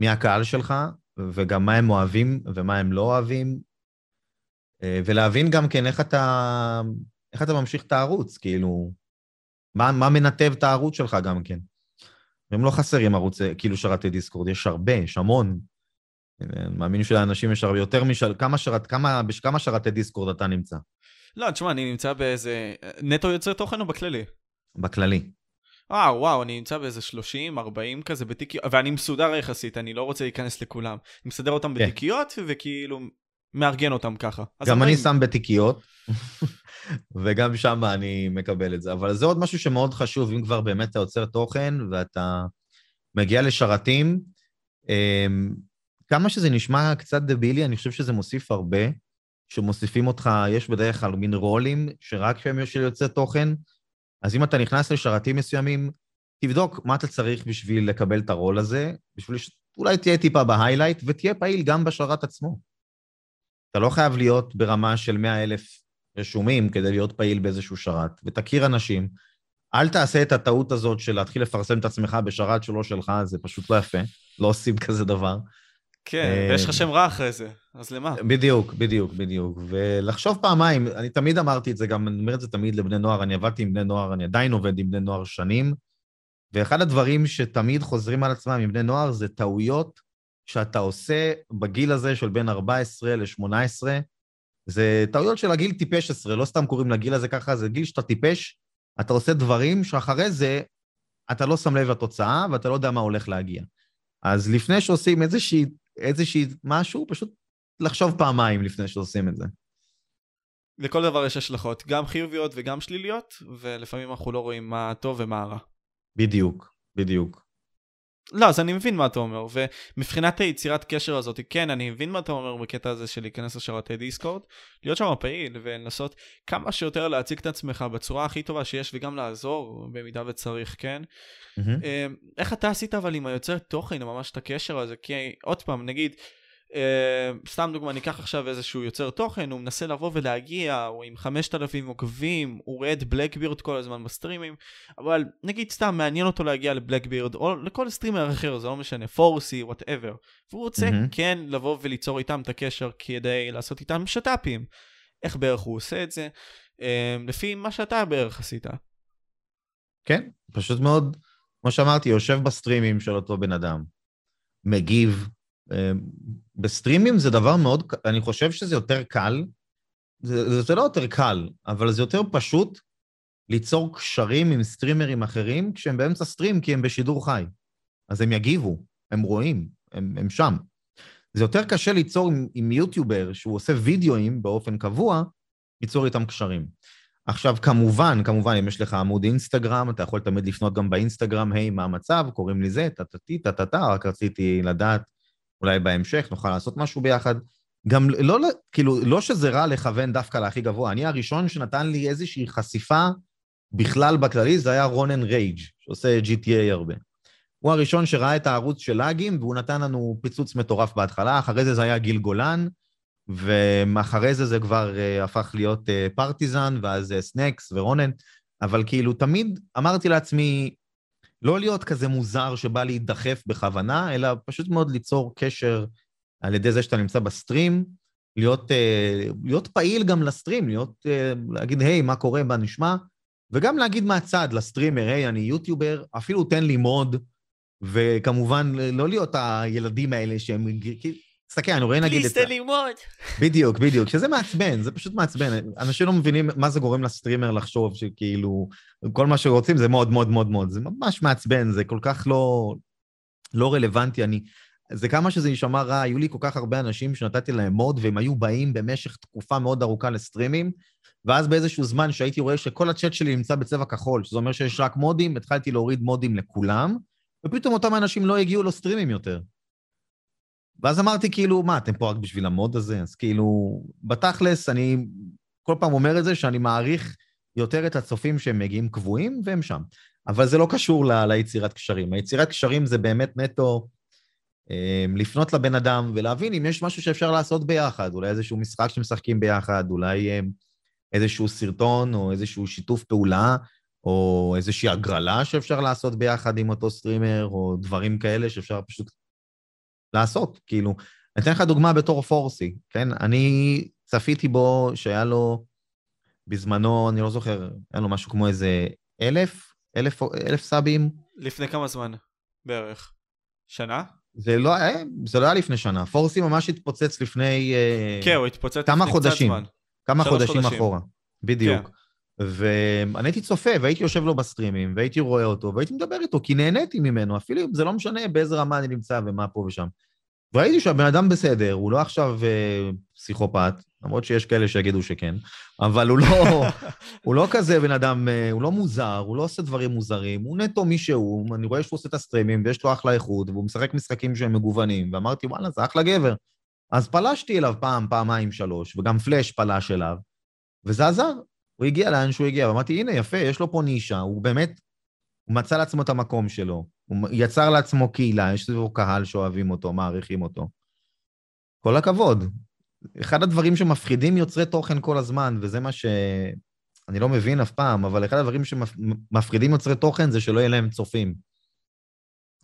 מי הקהל שלך, וגם מה הם אוהבים ומה הם לא אוהבים, אה, ולהבין גם כן איך אתה, איך אתה ממשיך את הערוץ, כאילו, מה, מה מנתב את הערוץ שלך גם כן. הם לא חסרים ערוצי, כאילו שרתי דיסקורד, יש הרבה, יש המון. אני מאמין שלאנשים יש הרבה יותר משל... כמה, שרת, כמה, בכמה שרתי דיסקורד אתה נמצא? לא, תשמע, אני נמצא באיזה... נטו יוצר תוכן או בכללי? בכללי. וואו, וואו, אני נמצא באיזה 30, 40 כזה בתיקיות, ואני מסודר יחסית, אני לא רוצה להיכנס לכולם. אני מסדר אותם כן. בתיקיות, וכאילו מארגן אותם ככה. גם אני 40. שם בתיקיות, וגם שם אני מקבל את זה. אבל זה עוד משהו שמאוד חשוב, אם כבר באמת אתה יוצר תוכן ואתה מגיע לשרתים, אמ, כמה שזה נשמע קצת דבילי, אני חושב שזה מוסיף הרבה, שמוסיפים אותך, יש בדרך כלל מין רולים, שרק הם של יוצא תוכן, אז אם אתה נכנס לשרתים מסוימים, תבדוק מה אתה צריך בשביל לקבל את הרול הזה, בשביל שאולי תהיה טיפה בהיילייט, ותהיה פעיל גם בשרת עצמו. אתה לא חייב להיות ברמה של 100 אלף רשומים כדי להיות פעיל באיזשהו שרת, ותכיר אנשים. אל תעשה את הטעות הזאת של להתחיל לפרסם את עצמך בשרת שלא שלך, זה פשוט לא יפה, לא עושים כזה דבר. כן, אה, ויש לך שם רע אחרי זה, אז למה? בדיוק, בדיוק, בדיוק. ולחשוב פעמיים, אני תמיד אמרתי את זה, גם אני אומר את זה תמיד לבני נוער, אני עבדתי עם בני נוער, אני עדיין עובד עם בני נוער שנים, ואחד הדברים שתמיד חוזרים על עצמם עם בני נוער זה טעויות שאתה עושה בגיל הזה של בין 14 ל-18, זה טעויות של הגיל טיפש עשרה, לא סתם קוראים לגיל הזה ככה, זה גיל שאתה טיפש, אתה עושה דברים שאחרי זה אתה לא שם לב לתוצאה ואתה לא יודע מה הולך להגיע. אז לפני שעושים איזושהי, איזושהי משהו, פשוט לחשוב פעמיים לפני שעושים את זה. לכל דבר יש השלכות, גם חיוביות וגם שליליות, ולפעמים אנחנו לא רואים מה הטוב ומה הרע. בדיוק, בדיוק. לא, אז אני מבין מה אתה אומר, ומבחינת היצירת קשר הזאת, כן, אני מבין מה אתה אומר בקטע הזה של להיכנס לשרתי דיסקורד, להיות שם פעיל ולנסות כמה שיותר להציג את עצמך בצורה הכי טובה שיש, וגם לעזור במידה וצריך, כן? אה, איך אתה עשית אבל עם היוצר תוכן, ממש את הקשר הזה? כי עוד פעם, נגיד, סתם דוגמה, ניקח עכשיו איזשהו יוצר תוכן, הוא מנסה לבוא ולהגיע, הוא עם 5,000 עוקבים, הוא רואה את בלקבירד כל הזמן בסטרימים, אבל נגיד סתם מעניין אותו להגיע לבלקבירד, או לכל סטרימר אחר, זה לא משנה, פורסי, whatever, והוא רוצה מהמם. כן לבוא וליצור איתם את הקשר כדי לעשות איתם שת"פים. איך בערך הוא עושה את זה? אה, לפי מה שאתה בערך עשית. כן, פשוט מאוד, כמו שאמרתי, יושב בסטרימים של אותו בן אדם, מגיב. אה, בסטרימים זה דבר מאוד, אני חושב שזה יותר קל, זה, זה לא יותר קל, אבל זה יותר פשוט ליצור קשרים עם סטרימרים אחרים כשהם באמצע סטרים, כי הם בשידור חי. אז הם יגיבו, הם רואים, הם, הם שם. זה יותר קשה ליצור עם, עם יוטיובר שהוא עושה וידאוים באופן קבוע, ליצור איתם קשרים. עכשיו, כמובן, כמובן, אם יש לך עמוד אינסטגרם, אתה יכול תמיד לפנות גם באינסטגרם, היי, מה המצב, קוראים לי זה, טה-טה-טה, רק רציתי לדעת, אולי בהמשך נוכל לעשות משהו ביחד. גם לא, כאילו, לא שזה רע לכוון דווקא להכי גבוה, אני הראשון שנתן לי איזושהי חשיפה בכלל בכללי, זה היה רונן רייג', שעושה GTA הרבה. הוא הראשון שראה את הערוץ של לאגים, והוא נתן לנו פיצוץ מטורף בהתחלה, אחרי זה זה היה גיל גולן, ואחרי זה זה כבר uh, הפך להיות uh, פרטיזן, ואז uh, ורונן, אבל כאילו תמיד אמרתי לעצמי, לא להיות כזה מוזר שבא להידחף בכוונה, אלא פשוט מאוד ליצור קשר על ידי זה שאתה נמצא בסטרים, להיות, uh, להיות פעיל גם לסטרים, להיות, uh, להגיד, היי, מה קורה, מה נשמע, וגם להגיד מהצד לסטרימר, היי, אני יוטיובר, אפילו תן לי מוד, וכמובן, לא להיות הילדים האלה שהם... תסתכל, אני רואה נגיד את... פליז תן ללמוד. בדיוק, בדיוק, שזה מעצבן, זה פשוט מעצבן. אנשים לא מבינים מה זה גורם לסטרימר לחשוב שכאילו, כל מה שרוצים זה מאוד מאוד מאוד מאוד, זה ממש מעצבן, זה כל כך לא, לא רלוונטי. אני, זה כמה שזה יישמע רע, היו לי כל כך הרבה אנשים שנתתי להם מוד, והם היו באים במשך תקופה מאוד ארוכה לסטרימים, ואז באיזשהו זמן שהייתי רואה שכל הצ'אט שלי נמצא בצבע כחול, שזה אומר שיש רק מודים, התחלתי להוריד מודים לכולם, ופתאום אותם אנשים לא הגיעו לסטרימים יותר. ואז אמרתי, כאילו, מה, אתם פה רק בשביל המוד הזה? אז כאילו, בתכלס, אני כל פעם אומר את זה, שאני מעריך יותר את הצופים שהם מגיעים קבועים, והם שם. אבל זה לא קשור ל- ליצירת קשרים. היצירת קשרים זה באמת נטו אה, לפנות לבן אדם ולהבין אם יש משהו שאפשר לעשות ביחד, אולי איזשהו משחק שמשחקים ביחד, אולי אה, איזשהו סרטון או איזשהו שיתוף פעולה, או איזושהי הגרלה שאפשר לעשות ביחד עם אותו סטרימר, או דברים כאלה שאפשר פשוט לעשות, כאילו. אני אתן לך דוגמה בתור פורסי, כן? אני צפיתי בו שהיה לו בזמנו, אני לא זוכר, היה לו משהו כמו איזה אלף, אלף, אלף סאבים. לפני כמה זמן בערך? שנה? זה לא היה, זה לא היה לפני שנה. פורסי ממש התפוצץ לפני... אה, כן, הוא התפוצץ כמה לפני קצת. זמן. כמה חודשים חודשים. אחורה. בדיוק. כן. ואני הייתי צופה, והייתי יושב לו בסטרימים, והייתי רואה אותו, והייתי מדבר איתו, כי נהניתי ממנו, אפילו אם זה לא משנה באיזה רמה אני נמצא ומה פה ושם. וראיתי שהבן אדם בסדר, הוא לא עכשיו אה, פסיכופת, למרות שיש כאלה שיגידו שכן, אבל הוא לא, הוא לא כזה בן אדם, אה, הוא לא מוזר, הוא לא עושה דברים מוזרים, הוא נטו מי שהוא, אני רואה שהוא עושה את הסטרימים ויש לו אחלה איכות, והוא משחק משחקים שהם מגוונים, ואמרתי, וואלה, זה אחלה גבר. אז פלשתי אליו פעם, פעמיים, שלוש, וגם פלאש פלש אליו, וזה עזר. הוא הגיע לאן שהוא הגיע, ואמרתי, הנה, יפה, יש לו פה נישה, הוא באמת, הוא מצא לעצמו את המקום שלו, הוא יצר לעצמו קהילה, יש לו קהל שאוהבים אותו, מעריכים אותו. כל הכבוד. אחד הדברים שמפחידים יוצרי תוכן כל הזמן, וזה מה ש... אני לא מבין אף פעם, אבל אחד הדברים שמפחידים יוצרי תוכן זה שלא יהיה להם צופים.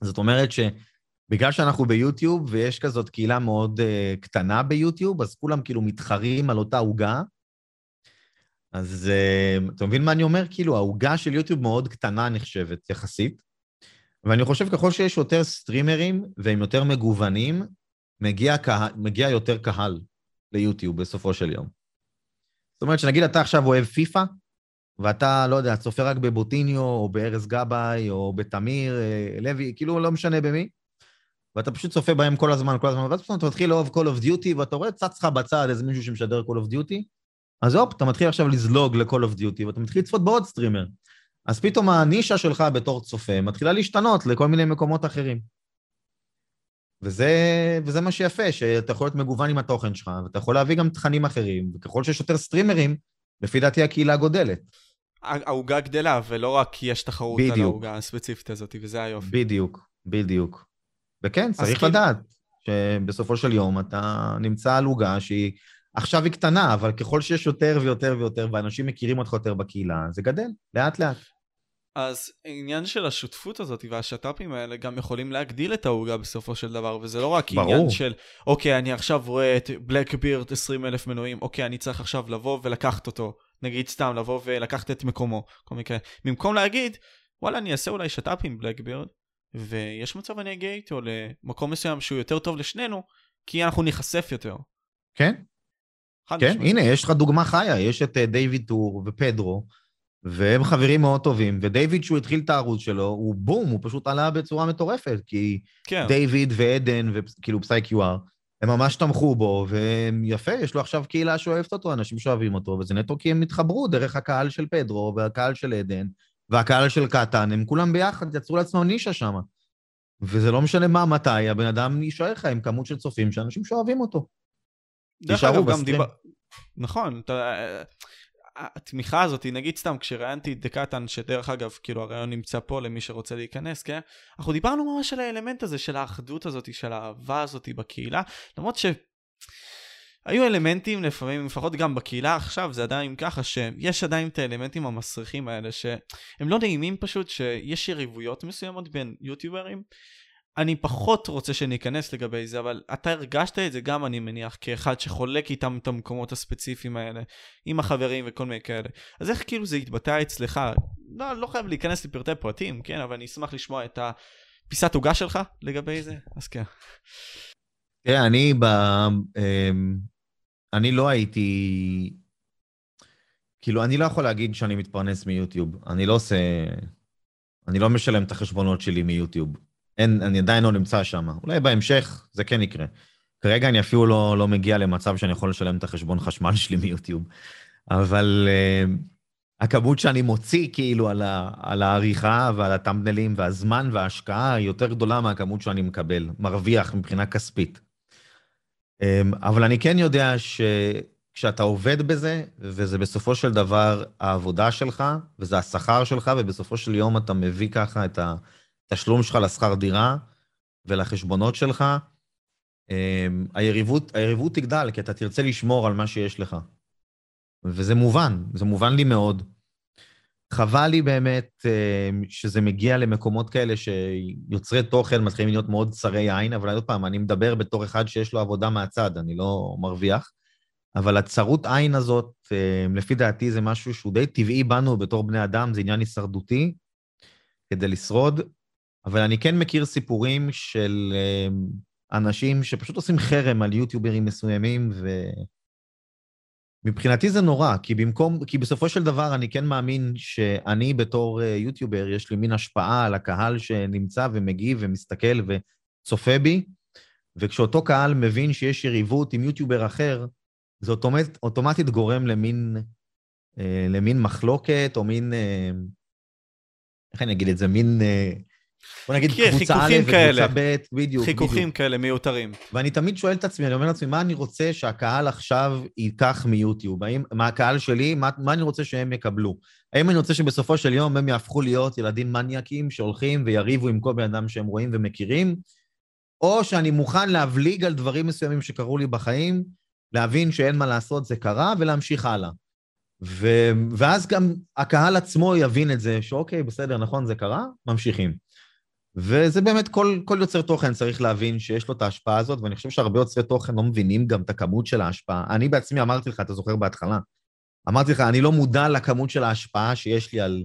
זאת אומרת שבגלל שאנחנו ביוטיוב ויש כזאת קהילה מאוד uh, קטנה ביוטיוב, אז כולם כאילו מתחרים על אותה עוגה, אז uh, אתה מבין מה אני אומר? כאילו, העוגה של יוטיוב מאוד קטנה נחשבת יחסית, ואני חושב ככל שיש יותר סטרימרים והם יותר מגוונים, מגיע, כה... מגיע יותר קהל ליוטיוב בסופו של יום. זאת אומרת שנגיד אתה עכשיו אוהב פיפא, ואתה, לא יודע, צופה רק בבוטיניו, או בארז גבאי, או בתמיר אה, לוי, כאילו לא משנה במי, ואתה פשוט צופה בהם כל הזמן, כל הזמן, ואז פתאום אתה מתחיל לאהוב Call of Duty, ואתה רואה צץ לך בצד איזה מישהו שמשדר Call of Duty, אז הופ, אתה מתחיל עכשיו לזלוג ל-Call of Duty, ואתה מתחיל לצפות בעוד סטרימר. אז פתאום הנישה שלך בתור צופה מתחילה להשתנות לכל מיני מקומות אחרים. וזה, וזה מה שיפה, שאתה יכול להיות מגוון עם התוכן שלך, ואתה יכול להביא גם תכנים אחרים, וככל שיש יותר סטרימרים, לפי דעתי הקהילה גודלת. העוגה גדלה, ולא רק כי יש תחרות בדיוק. על העוגה הספציפית הזאת, וזה היופי. בדיוק, בדיוק. וכן, צריך כי... לדעת שבסופו של יום אתה נמצא על עוגה שהיא, עכשיו היא קטנה, אבל ככל שיש יותר ויותר ויותר, ואנשים מכירים אותך יותר בקהילה, זה גדל, לאט-לאט. אז העניין של השותפות הזאת והשת"פים האלה גם יכולים להגדיל את העוגה בסופו של דבר, וזה לא רק ברור. עניין של, אוקיי, אני עכשיו רואה את בלקבירד 20 אלף מנויים, אוקיי, אני צריך עכשיו לבוא ולקחת אותו. נגיד סתם, לבוא ולקחת את מקומו, כל מקרה. במקום להגיד, וואלה, אני אעשה אולי שת"פ עם בלקבירד, ויש מצב אני אגיע איתו למקום מסוים שהוא יותר טוב לשנינו, כי אנחנו ניחשף יותר. כן. כן, משמע. הנה, יש לך דוגמה חיה, יש את אה, דיוויד טור ופדרו. והם חברים מאוד טובים, ודייוויד, שהוא התחיל את הערוץ שלו, הוא בום, הוא פשוט עלה בצורה מטורפת, כי כן. דיוויד ועדן, וכאילו פסאי קיואר, הם ממש תמכו בו, ויפה, יש לו עכשיו קהילה שאוהבת אותו, אנשים שאוהבים אותו, וזה נטו כי הם התחברו דרך הקהל של פדרו, והקהל של עדן, והקהל של קטן, הם כולם ביחד יצרו לעצמם נישה שם. וזה לא משנה מה, מתי, הבן אדם יישאר לך עם כמות של צופים שאנשים שאוהבים אותו. גם דיבר... נכון, אתה... התמיכה הזאת, נגיד סתם כשראיינתי את דקטן, שדרך אגב, כאילו הרעיון נמצא פה למי שרוצה להיכנס, כן? אנחנו דיברנו ממש על האלמנט הזה של האחדות הזאת, של האהבה הזאת בקהילה, למרות ש... היו אלמנטים לפעמים, לפחות גם בקהילה עכשיו, זה עדיין ככה, שיש עדיין את האלמנטים המסריחים האלה, שהם לא נעימים פשוט, שיש יריבויות מסוימות בין יוטיוברים, אני פחות רוצה שניכנס לגבי זה, אבל אתה הרגשת את זה גם, אני מניח, כאחד שחולק איתם את המקומות הספציפיים האלה, עם החברים וכל מיני כאלה. אז איך כאילו זה התבטא אצלך? לא, לא חייב להיכנס לפרטי פרטים, כן, אבל אני אשמח לשמוע את הפיסת עוגה שלך לגבי זה, אז כן. תראה, אני ב... אמ, אני לא הייתי... כאילו, אני לא יכול להגיד שאני מתפרנס מיוטיוב. אני לא עושה... אני לא משלם את החשבונות שלי מיוטיוב. אין, אני עדיין לא נמצא שם. אולי בהמשך זה כן יקרה. כרגע אני אפילו לא, לא מגיע למצב שאני יכול לשלם את החשבון חשמל שלי מיוטיוב. אבל uh, הכמות שאני מוציא כאילו על, ה, על העריכה ועל הטמבנלים והזמן וההשקעה היא יותר גדולה מהכמות שאני מקבל, מרוויח מבחינה כספית. Um, אבל אני כן יודע שכשאתה עובד בזה, וזה בסופו של דבר העבודה שלך, וזה השכר שלך, ובסופו של יום אתה מביא ככה את ה... התשלום שלך לשכר דירה ולחשבונות שלך, אמ, היריבות, היריבות תגדל, כי אתה תרצה לשמור על מה שיש לך. וזה מובן, זה מובן לי מאוד. חבל לי באמת אמ, שזה מגיע למקומות כאלה שיוצרי תוכן מתחילים להיות מאוד צרי עין, אבל עוד פעם, אני מדבר בתור אחד שיש לו עבודה מהצד, אני לא מרוויח. אבל הצרות עין הזאת, אמ, לפי דעתי, זה משהו שהוא די טבעי בנו בתור בני אדם, זה עניין הישרדותי, כדי לשרוד, אבל אני כן מכיר סיפורים של אמ, אנשים שפשוט עושים חרם על יוטיוברים מסוימים, ו... מבחינתי זה נורא, כי במקום, כי בסופו של דבר אני כן מאמין שאני בתור אה, יוטיובר, יש לי מין השפעה על הקהל שנמצא ומגיב ומסתכל וצופה בי, וכשאותו קהל מבין שיש יריבות עם יוטיובר אחר, זה אוטומט, אוטומטית גורם למין, אה, למין מחלוקת, או מין, אה, איך אני אגיד את זה, מין, בוא נגיד כן, קבוצה א'. וקבוצה ב', בדיוק, חיכוכים בדיוק. כאלה מיותרים. ואני תמיד שואל את עצמי, אני אומר לעצמי, מה אני רוצה שהקהל עכשיו ייקח מיוטיוב? האם, מה הקהל שלי, מה, מה אני רוצה שהם יקבלו? האם אני רוצה שבסופו של יום הם יהפכו להיות ילדים מניאקים שהולכים ויריבו עם כל בן אדם שהם רואים ומכירים? או שאני מוכן להבליג על דברים מסוימים שקרו לי בחיים, להבין שאין מה לעשות, זה קרה, ולהמשיך הלאה. ו... ואז גם הקהל עצמו יבין את זה, שאוקיי, בסדר, נכון, זה קרה, ממשיכים. וזה באמת, כל, כל יוצר תוכן צריך להבין שיש לו את ההשפעה הזאת, ואני חושב שהרבה יוצרי תוכן לא מבינים גם את הכמות של ההשפעה. אני בעצמי אמרתי לך, אתה זוכר בהתחלה, אמרתי לך, אני לא מודע לכמות של ההשפעה שיש לי על,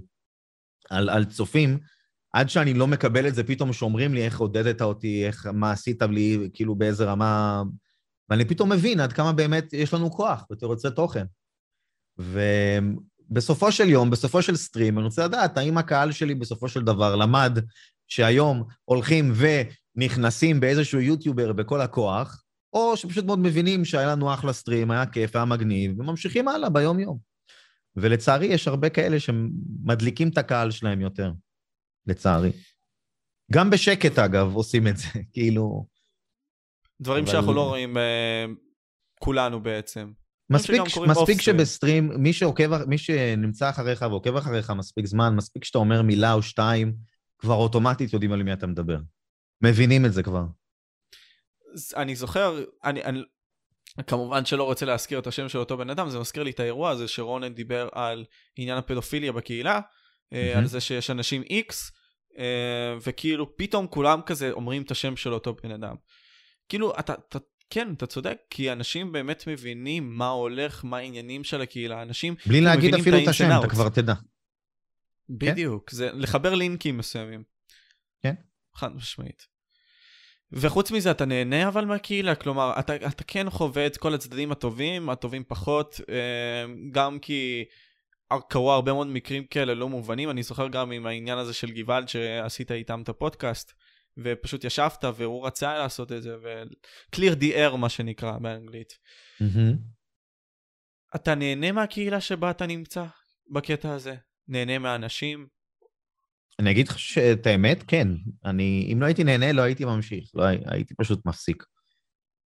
על, על צופים, עד שאני לא מקבל את זה פתאום שאומרים לי איך עודדת אותי, איך, מה עשית לי, כאילו באיזה רמה... ואני פתאום מבין עד כמה באמת יש לנו כוח בתור יוצרי תוכן. ובסופו של יום, בסופו של סטרים, אני רוצה לדעת האם הקהל שלי בסופו של דבר למד שהיום הולכים ונכנסים באיזשהו יוטיובר בכל הכוח, או שפשוט מאוד מבינים שהיה לנו אחלה סטרים, היה כיף, היה מגניב, וממשיכים הלאה ביום-יום. ולצערי, יש הרבה כאלה שמדליקים את הקהל שלהם יותר, לצערי. גם בשקט, אגב, עושים את זה, כאילו... דברים אבל- שאנחנו לא רואים אה, כולנו בעצם. מספיק, מספיק. שבסטרים, מי שעוקב, מי שנמצא אחריך ועוקב אחריך מספיק זמן, מספיק שאתה אומר מילה או שתיים, כבר אוטומטית יודעים על מי אתה מדבר. מבינים את זה כבר. אני זוכר, אני, אני כמובן שלא רוצה להזכיר את השם של אותו בן אדם, זה מזכיר לי את האירוע הזה שרונן דיבר על עניין הפדופיליה בקהילה, mm-hmm. על זה שיש אנשים איקס, וכאילו פתאום כולם כזה אומרים את השם של אותו בן אדם. כאילו, אתה, אתה, כן, אתה צודק, כי אנשים באמת מבינים מה הולך, מה העניינים של הקהילה, אנשים בלי להגיד מבינים אפילו את השם, אתה. כבר תדע. בדיוק, זה לחבר לינקים מסוימים. כן. חד משמעית. וחוץ מזה אתה נהנה אבל מהקהילה, כלומר אתה, אתה כן חווה את כל הצדדים הטובים, הטובים פחות, אה, גם כי קרו הרבה מאוד מקרים כאלה לא מובנים, אני זוכר גם עם העניין הזה של גוואלד שעשית איתם את הפודקאסט, ופשוט ישבת והוא רצה לעשות את זה, ו-clear the air מה שנקרא באנגלית. מהמם. אתה נהנה מהקהילה שבה אתה נמצא בקטע הזה? נהנה מהאנשים? אני אגיד לך את האמת, כן. אני, אם לא הייתי נהנה, לא הייתי ממשיך. לא, הי- הייתי פשוט מפסיק.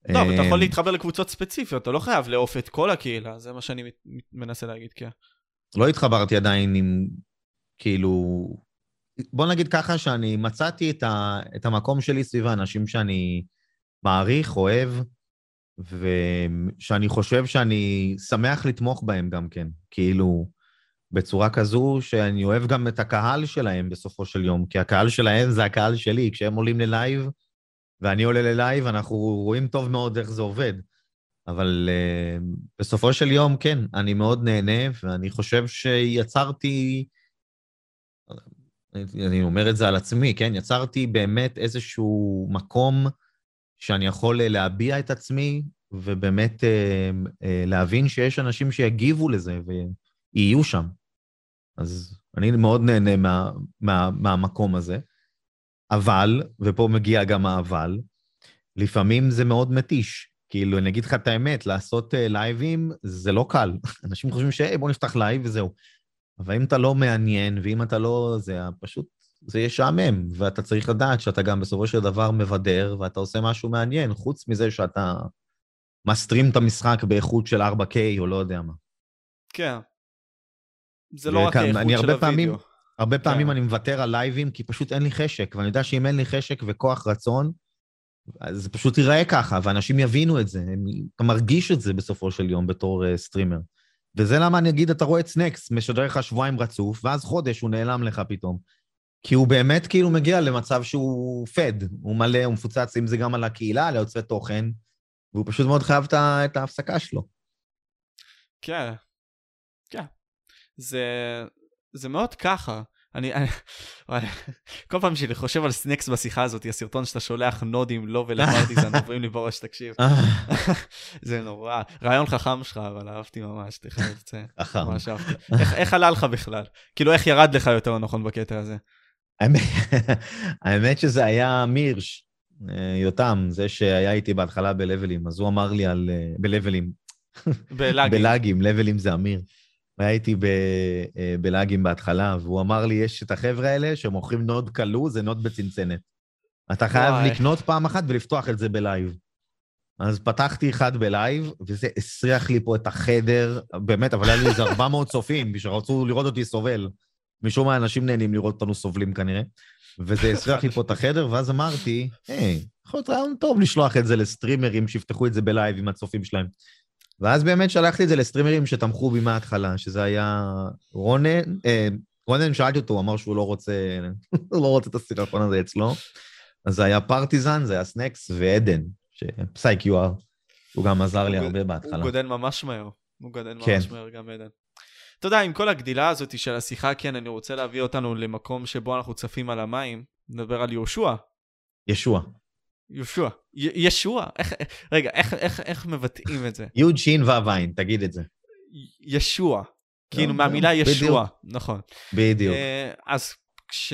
לא, אבל אתה יכול אמ, להתחבר לקבוצות ספציפיות, אתה לא חייב לעוף את כל הקהילה, זה מה שאני מנסה להגיד, כן. לא התחברתי עדיין עם, כאילו... בוא נגיד ככה שאני מצאתי את, ה, את המקום שלי סביב האנשים שאני מעריך, אוהב, ושאני חושב שאני שמח לתמוך בהם גם כן. כאילו, בצורה כזו שאני אוהב גם את הקהל שלהם בסופו של יום, כי הקהל שלהם זה הקהל שלי. כשהם עולים ללייב ואני עולה ללייב, אנחנו רואים טוב מאוד איך זה עובד. אבל אה, בסופו של יום, כן, אני מאוד נהנה, ואני חושב שיצרתי, אני, אומר את זה על עצמי, כן? יצרתי באמת איזשהו מקום שאני יכול אה, להביע את עצמי, ובאמת אה, אה, להבין שיש אנשים שיגיבו לזה ויהיו שם. אז אני מאוד נהנה מה, מה, מהמקום הזה. אבל, ופה מגיע גם האבל, לפעמים זה מאוד מתיש. כאילו, אני אגיד לך את האמת, לעשות אה, לייבים זה לא קל. אנשים חושבים שהי, בוא נפתח לייב וזהו. אבל אם אתה לא מעניין, ואם אתה לא... זה פשוט, זה ישעמם, ואתה צריך לדעת שאתה גם בסופו של דבר מבדר, ואתה עושה משהו מעניין, חוץ מזה שאתה מסטרים את המשחק באיכות של 4K או לא יודע מה. כן. זה לא רק וכאן, האיכות אני של הרבה פעמים-. הרבה פעמים כן. אני מוותר על לייבים, כי פשוט אין לי חשק, ואני יודע שאם אין לי חשק וכוח רצון, אז זה פשוט ייראה ככה, ואנשים יבינו את זה, הם, מרגיש את זה בסופו של יום בתור אה, סטרימר. וזה למה אני אגיד, אתה רואה את סנקס, משדר לך שבועיים רצוף, ואז חודש הוא נעלם לך פתאום. כי הוא באמת כאילו מגיע למצב שהוא פד, הוא מלא, הוא מפוצץ, אם זה גם על הקהילה, על היוצרי תוכן, והוא פשוט מאוד חייב את ההפסקה שלו. כן. כן. זה, זה מאוד ככה. אני, אני, כל פעם שאני חושב על סנקס בשיחה הזאת, הסרטון שאתה שולח נוד כלוא לפרטיזן, עוברים לי בראש, תקשיב. זה נורא. רעיון חכם שלך, אבל אהבתי ממש, תכף את זה. חכם. ממש אהבתי. איך, איך עלה לך בכלל? כאילו, איך ירד לך יותר נכון בקטע הזה? האמת- האמת שזה היה מירש, אה, יותם, זה שהיה איתי בהתחלה בלבלים, אז הוא אמר לי על... אה, בלבלים, בלאגים. בלאגים, לבלים זה אמיר. איתי ב- אה, בלאגים בהתחלה, והוא אמר לי, יש את החבר'ה האלה שמוכרים נוד כלוא, זה נוד בצנצנת. אתה חייב וואי. לקנות פעם אחת ולפתוח את זה בלייב. אז פתחתי אחד בלייב, וזה הסריח לי פה את החדר, באמת, אבל היה לי איזה 400 צופים, שרצו לראות אותי סובל. משום מה אנשים נהנים לראות אותנו סובלים כנראה. וזה הסריח לי פה את החדר, ואז אמרתי, היי, יכול להיות רעיון טוב לשלוח את זה לסטרימרים שיפתחו את זה בלייב עם הצופים שלהם. ואז באמת שלחתי את זה לסטרימרים שתמכו בי מההתחלה, שזה היה רונן, אה, רונן שאלתי אותו, הוא אמר שהוא לא רוצה, הוא לא רוצה את הסירחון הזה אצלו. אז זה היה פרטיזן, זה היה סנקס ועדן, פסייק יואר, הוא גם עזר לי הוא הרבה הוא בהתחלה. גודל ממש מהר. הוא גודל כן. ממש מהר גם עדן. אתה יודע, עם כל הגדילה הזאת של השיחה, כן, אני רוצה להביא אותנו למקום שבו אנחנו צפים על המים, נדבר על יהושע. ישוע. יהושע. ישוע? איך, רגע, איך, איך, איך מבטאים את זה? יוד שין תגיד את זה. ישוע. כאילו, מהמילה. ישוע. נכון. בדיוק. אה, אז כש...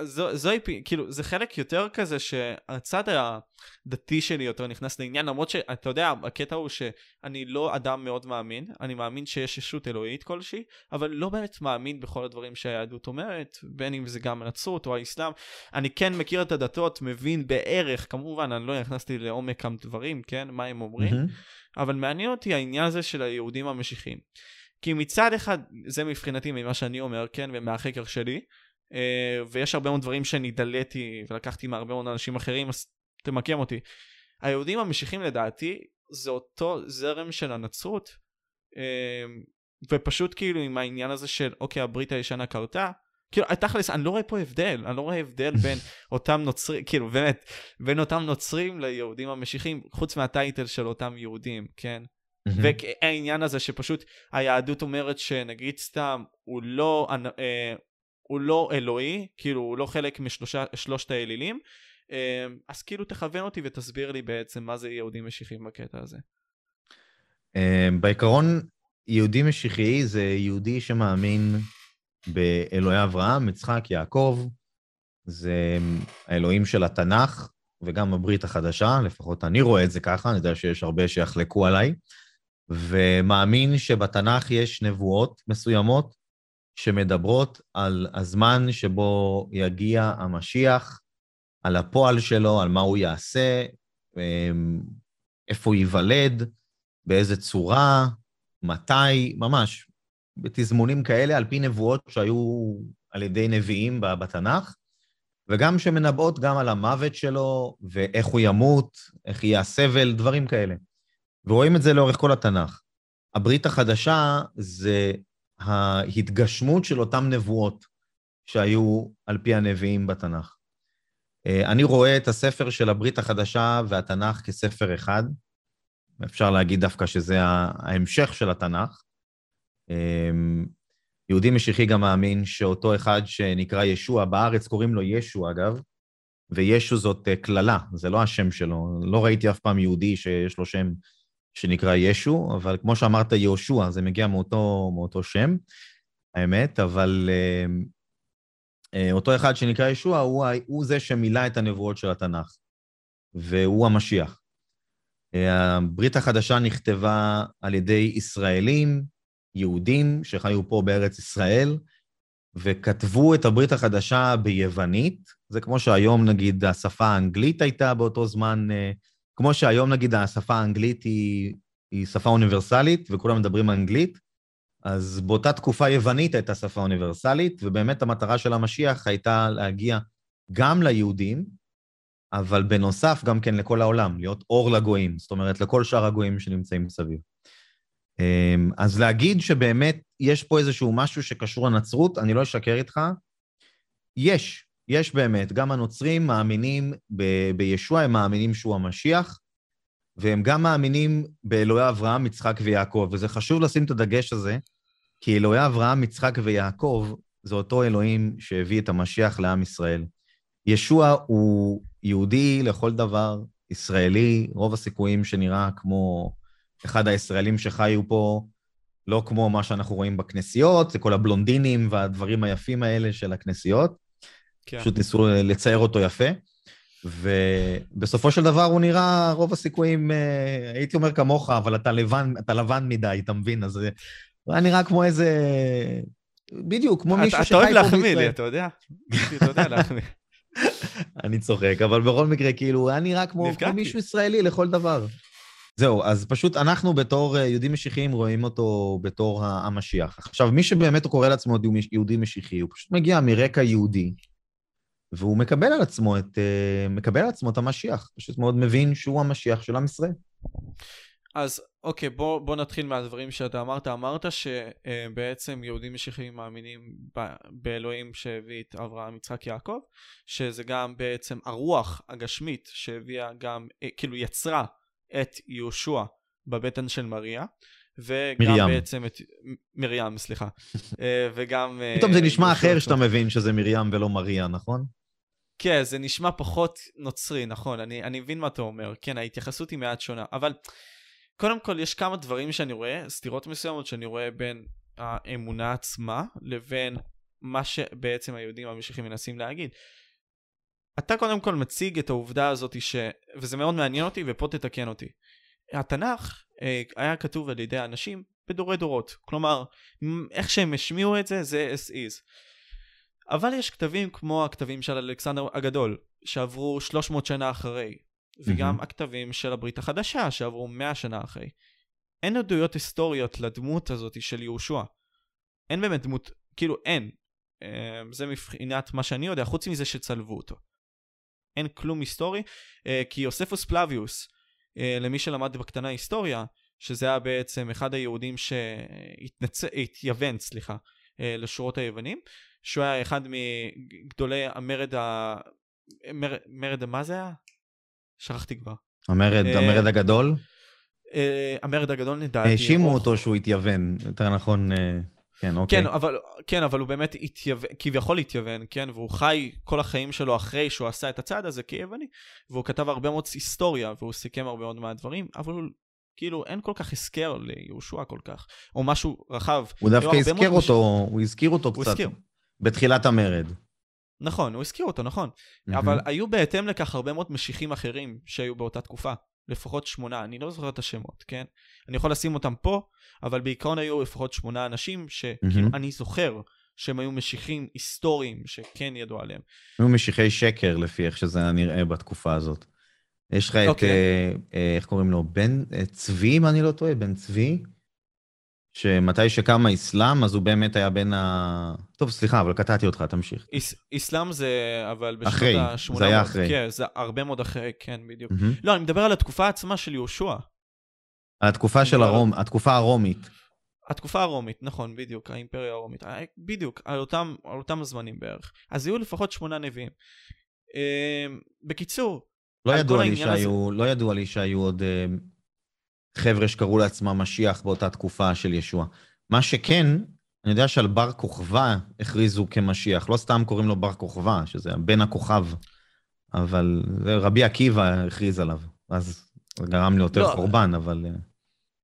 זו, זוהי, כאילו, זה חלק יותר כזה שהצד הדתי שלי יותר נכנס לעניין, למרות שאתה יודע, הקטע הוא שאני לא אדם מאוד מאמין, אני מאמין שיש ישות אלוהית כלשהי, אבל לא באמת מאמין בכל הדברים שהיהדות אומרת, בין אם זה גם הנצרות או האסלאם. אני כן מכיר את הדתות, מבין בערך, כמובן, אני לא נכנסתי לעומק הדברים, כן, מה הם אומרים, מהמם. אבל מעניין אותי העניין הזה של היהודים המשיחיים. כי מצד אחד, זה מבחינתי ממה שאני אומר, כן, ומהחקר שלי, ויש הרבה מאוד דברים שנדליתי ולקחתי מהרבה מאוד אנשים אחרים, אז תמקם אותי. היהודים המשיחיים לדעתי זה אותו זרם של הנצרות, אה, ופשוט כאילו עם העניין הזה של אוקיי הברית הישנה קרתה, כאילו תכלס אני לא רואה פה הבדל, אני לא רואה הבדל בין אותם נוצרים, כאילו באמת, בין אותם נוצרים ליהודים המשיחיים, חוץ מהטייטל של אותם יהודים, כן? מהמם. והעניין הזה שפשוט היהדות אומרת שנגיד סתם הוא לא, אה, הוא לא אלוהי, כאילו הוא לא חלק משלושת האלילים, אה, אז כאילו תכוון אותי ותסביר לי בעצם מה זה יהודים משיחיים בקטע הזה. אה, בעיקרון, יהודי משיחי זה יהודי שמאמין באלוהי אברהם, יצחק, יעקב, זה האלוהים של התנ"ך וגם הברית החדשה, לפחות אני רואה את זה ככה, אני יודע שיש הרבה שיחלקו עליי, ומאמין שבתנ"ך יש נבואות מסוימות שמדברות על הזמן שבו יגיע המשיח, על הפועל שלו, על מה הוא יעשה, אמ, איפה ייוולד, באיזה צורה, מתי, ממש, בתזמונים כאלה, על פי נבואות שהיו על ידי נביאים בתנ"ך, וגם שמנבאות גם על המוות שלו, ואיך הוא ימות, איך יהיה הסבל, דברים כאלה. ורואים את זה לאורך כל התנ"ך. הברית החדשה זה ההתגשמות של אותן נבואות שהיו על פי הנביאים בתנ"ך. אה, אני רואה את הספר של הברית החדשה והתנ"ך כספר אחד. אפשר להגיד דווקא שזה ההמשך של התנ"ך. אה, יהודי משיחי גם מאמין שאותו אחד שנקרא ישוע, בארץ קוראים לו ישו אגב, וישו זאת אה, קללה, זה לא השם שלו. לא ראיתי אף פעם יהודי שיש לו שם שנקרא ישו, אבל כמו שאמרת, יהושע, זה מגיע מאותו, מאותו שם, האמת, אבל אה, אה, אותו אחד שנקרא ישוע הוא, הוא זה שמילא את הנבואות של התנ"ך, והוא המשיח. אה, הברית החדשה נכתבה על ידי ישראלים, יהודים שחיו פה בארץ ישראל, וכתבו את הברית החדשה ביוונית. זה כמו שהיום, נגיד, השפה האנגלית הייתה באותו זמן, אה, כמו שהיום, נגיד, השפה האנגלית היא, היא שפה אוניברסלית, וכולם מדברים אנגלית, אז באותה תקופה יוונית הייתה שפה אוניברסלית, ובאמת המטרה של המשיח הייתה להגיע גם ליהודים, אבל בנוסף גם כן לכל העולם, להיות אור לגויים, זאת אומרת, לכל שאר הגויים שנמצאים מסביב. אמ, אז להגיד שבאמת יש פה איזשהו משהו שקשור לנצרות, אני לא אשקר איתך. יש, יש באמת. גם הנוצרים מאמינים ב- בישוע, הם מאמינים שהוא המשיח, והם גם מאמינים באלוהי אברהם, יצחק ויעקב, וזה חשוב לשים את הדגש הזה, כי אלוהי אברהם, יצחק ויעקב זה אותו אלוהים שהביא את המשיח לעם ישראל. ישוע הוא יהודי לכל דבר, ישראלי, רוב הסיכויים שנראה כמו אחד הישראלים שחיו פה, לא כמו מה שאנחנו רואים בכנסיות, זה כל הבלונדינים והדברים היפים האלה של הכנסיות. כן. פשוט ניסו לצייר אותו יפה. ובסופו של דבר הוא נראה, רוב הסיכויים, אה, הייתי אומר כמוך, אבל אתה לבן, אתה לבן מדי, אתה מבין? אז הוא היה נראה כמו איזה... בדיוק, כמו מישהו שחי פה בישראל. אתה אוהב להחמיא לי, אתה יודע? אתה יודע להחמיא. אני צוחק, אבל בכל מקרה, כאילו, הוא היה נראה כמו, כמו מישהו ישראלי לכל דבר. זהו, אז פשוט אנחנו בתור אה, יהודים משיחיים רואים אותו בתור המשיח. עכשיו, מי שבאמת קורא לעצמו יהודי משיחי, הוא פשוט מגיע מרקע יהודי, והוא מקבל על עצמו את, אה, מקבל על עצמו את המשיח. פשוט מאוד מבין שהוא המשיח של עם ישראל. אז אוקיי, בוא, בוא נתחיל מהדברים שאתה אמרת. אמרת שבעצם יהודים משיחיים מאמינים ב- באלוהים שהביא את אברהם, יצחק, יעקב, שזה גם בעצם הרוח הגשמית שהביאה גם, אה, כאילו יצרה את יהושע בבטן של מריה. וגם מרים. בעצם את... מרים, סליחה. אה, וגם... פתאום זה נשמע אחר שאתה מבין שזה מרים ולא מריה, נכון? כן, זה נשמע פחות נוצרי, נכון, אני, אני מבין מה אתה אומר. כן, ההתייחסות היא מעט שונה, אבל קודם כל יש כמה דברים שאני רואה, סתירות מסוימות שאני רואה בין האמונה עצמה לבין מה שבעצם היהודים המשיחים מנסים להגיד. אתה קודם כל מציג את העובדה הזאת ש... וזה מאוד מעניין אותי ופה תתקן אותי. התנ"ך אה, היה כתוב על ידי אנשים בדורי דורות. כלומר, איך שהם השמיעו את זה, זה as is. אבל יש כתבים כמו הכתבים של אלכסנדר הגדול, שעברו 300 שנה אחרי, וגם mm-hmm. הכתבים של הברית החדשה, שעברו 100 שנה אחרי. אין עדויות היסטוריות לדמות הזאת של יהושע. אין באמת דמות, כאילו אין. אה, זה מבחינת מה שאני יודע, חוץ מזה שצלבו אותו. אין כלום היסטורי, אה, כי יוספוס פלביוס, אה, למי שלמד בקטנה היסטוריה, שזה היה בעצם אחד היהודים שהתייוון, סליחה, לשורות היוונים, שהוא היה אחד מגדולי המרד ה... מרד, מרד מה זה היה? שכחתי כבר. המרד, אה, המרד הגדול? אה, המרד הגדול נדעתי. האשימו אותו שהוא התייוון, יותר נכון, אה, כן, אוקיי. כן, אבל, כן, אבל הוא באמת התייוון, כביכול התייוון, כן, והוא חי כל החיים שלו אחרי שהוא עשה את הצעד הזה כיווני, והוא כתב הרבה מאוד היסטוריה, והוא סיכם הרבה מאוד מהדברים, אבל הוא כאילו אין כל כך הזכר ליהושע כל כך, או משהו רחב. הוא דווקא הזכיר אותו, מש... הוא הזכיר אותו הוא קצת. הזכיר. בתחילת המרד. נכון, הוא הזכיר אותו, נכון. Mm-hmm. אבל היו בהתאם לכך הרבה מאוד משיחים אחרים שהיו באותה תקופה. לפחות שמונה, אני לא זוכר את השמות, כן? אני יכול לשים אותם פה, אבל בעיקרון היו לפחות שמונה אנשים שכאילו mm-hmm. אני זוכר שהם היו משיחים היסטוריים שכן ידעו עליהם. היו משיחי שקר לפי איך שזה נראה בתקופה הזאת. יש לך okay. את, אוקיי. אה, אה, איך קוראים לו? בן אה, צבי, אם אני לא טועה, בן צבי. שמתי שקם האסלאם, אז הוא באמת היה בין ה... טוב, סליחה, אבל קטעתי אותך, תמשיך. איס, אסלאם זה, אבל בשנות ה-80. אחרי, זה היה אחרי. כן, זה הרבה מאוד אחרי, כן, בדיוק. Mm-hmm. לא, אני מדבר על התקופה עצמה של יהושע. התקופה של הרום, התקופה הרומית. התקופה הרומית, נכון, בדיוק, האימפריה הרומית. אה, בדיוק, על אותם, על אותם הזמנים בערך. אז היו לפחות שמונה נביאים. אה, בקיצור, לא ידוע, לי שהיו, הזה... לא ידוע לי שהיו עוד אה, חבר'ה שקראו לעצמם משיח באותה תקופה של ישוע. מה שכן, אני יודע שעל בר כוכבא הכריזו כמשיח, לא סתם קוראים לו בר כוכבא, שזה בן הכוכב, אבל רבי עקיבא הכריז עליו, אז זה גרם לי יותר לא, חורבן, אבל... אה,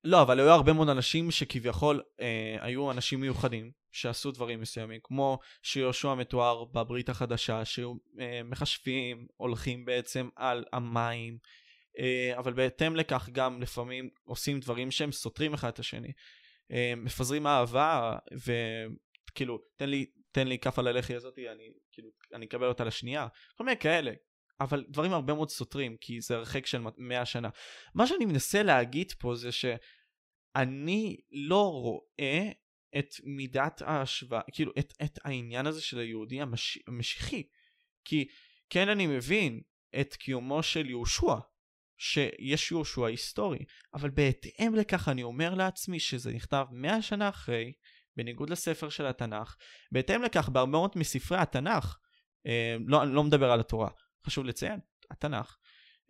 לא, אבל היו הרבה מאוד אנשים שכביכול אה, היו אנשים מיוחדים שעשו דברים מסוימים, כמו שיהושע מתואר בברית החדשה, שהיו אה, מחשבים, הולכים בעצם על המים, אבל בהתאם לכך גם לפעמים עושים דברים שהם סותרים אחד את השני. אה, מפזרים אהבה וכאילו תן לי תן לי כף על הלחי הזאתי אני כאילו אני אקבל אותה לשנייה כל מיני כאלה אבל דברים הרבה מאוד סותרים כי זה הרחק של 100 שנה. מה שאני מנסה להגיד פה זה שאני לא רואה את מידת ההשוואה כאילו את, את העניין הזה של היהודי המש, המשיחי כי כן אני מבין את קיומו של יהושע שיש יהושע היסטורי, אבל בהתאם לכך אני אומר לעצמי שזה נכתב מאה שנה אחרי, בניגוד לספר של התנ"ך, בהתאם לכך בהרבה מאוד מספרי התנ"ך, אה, לא, אני לא מדבר על התורה, חשוב לציין, התנ"ך,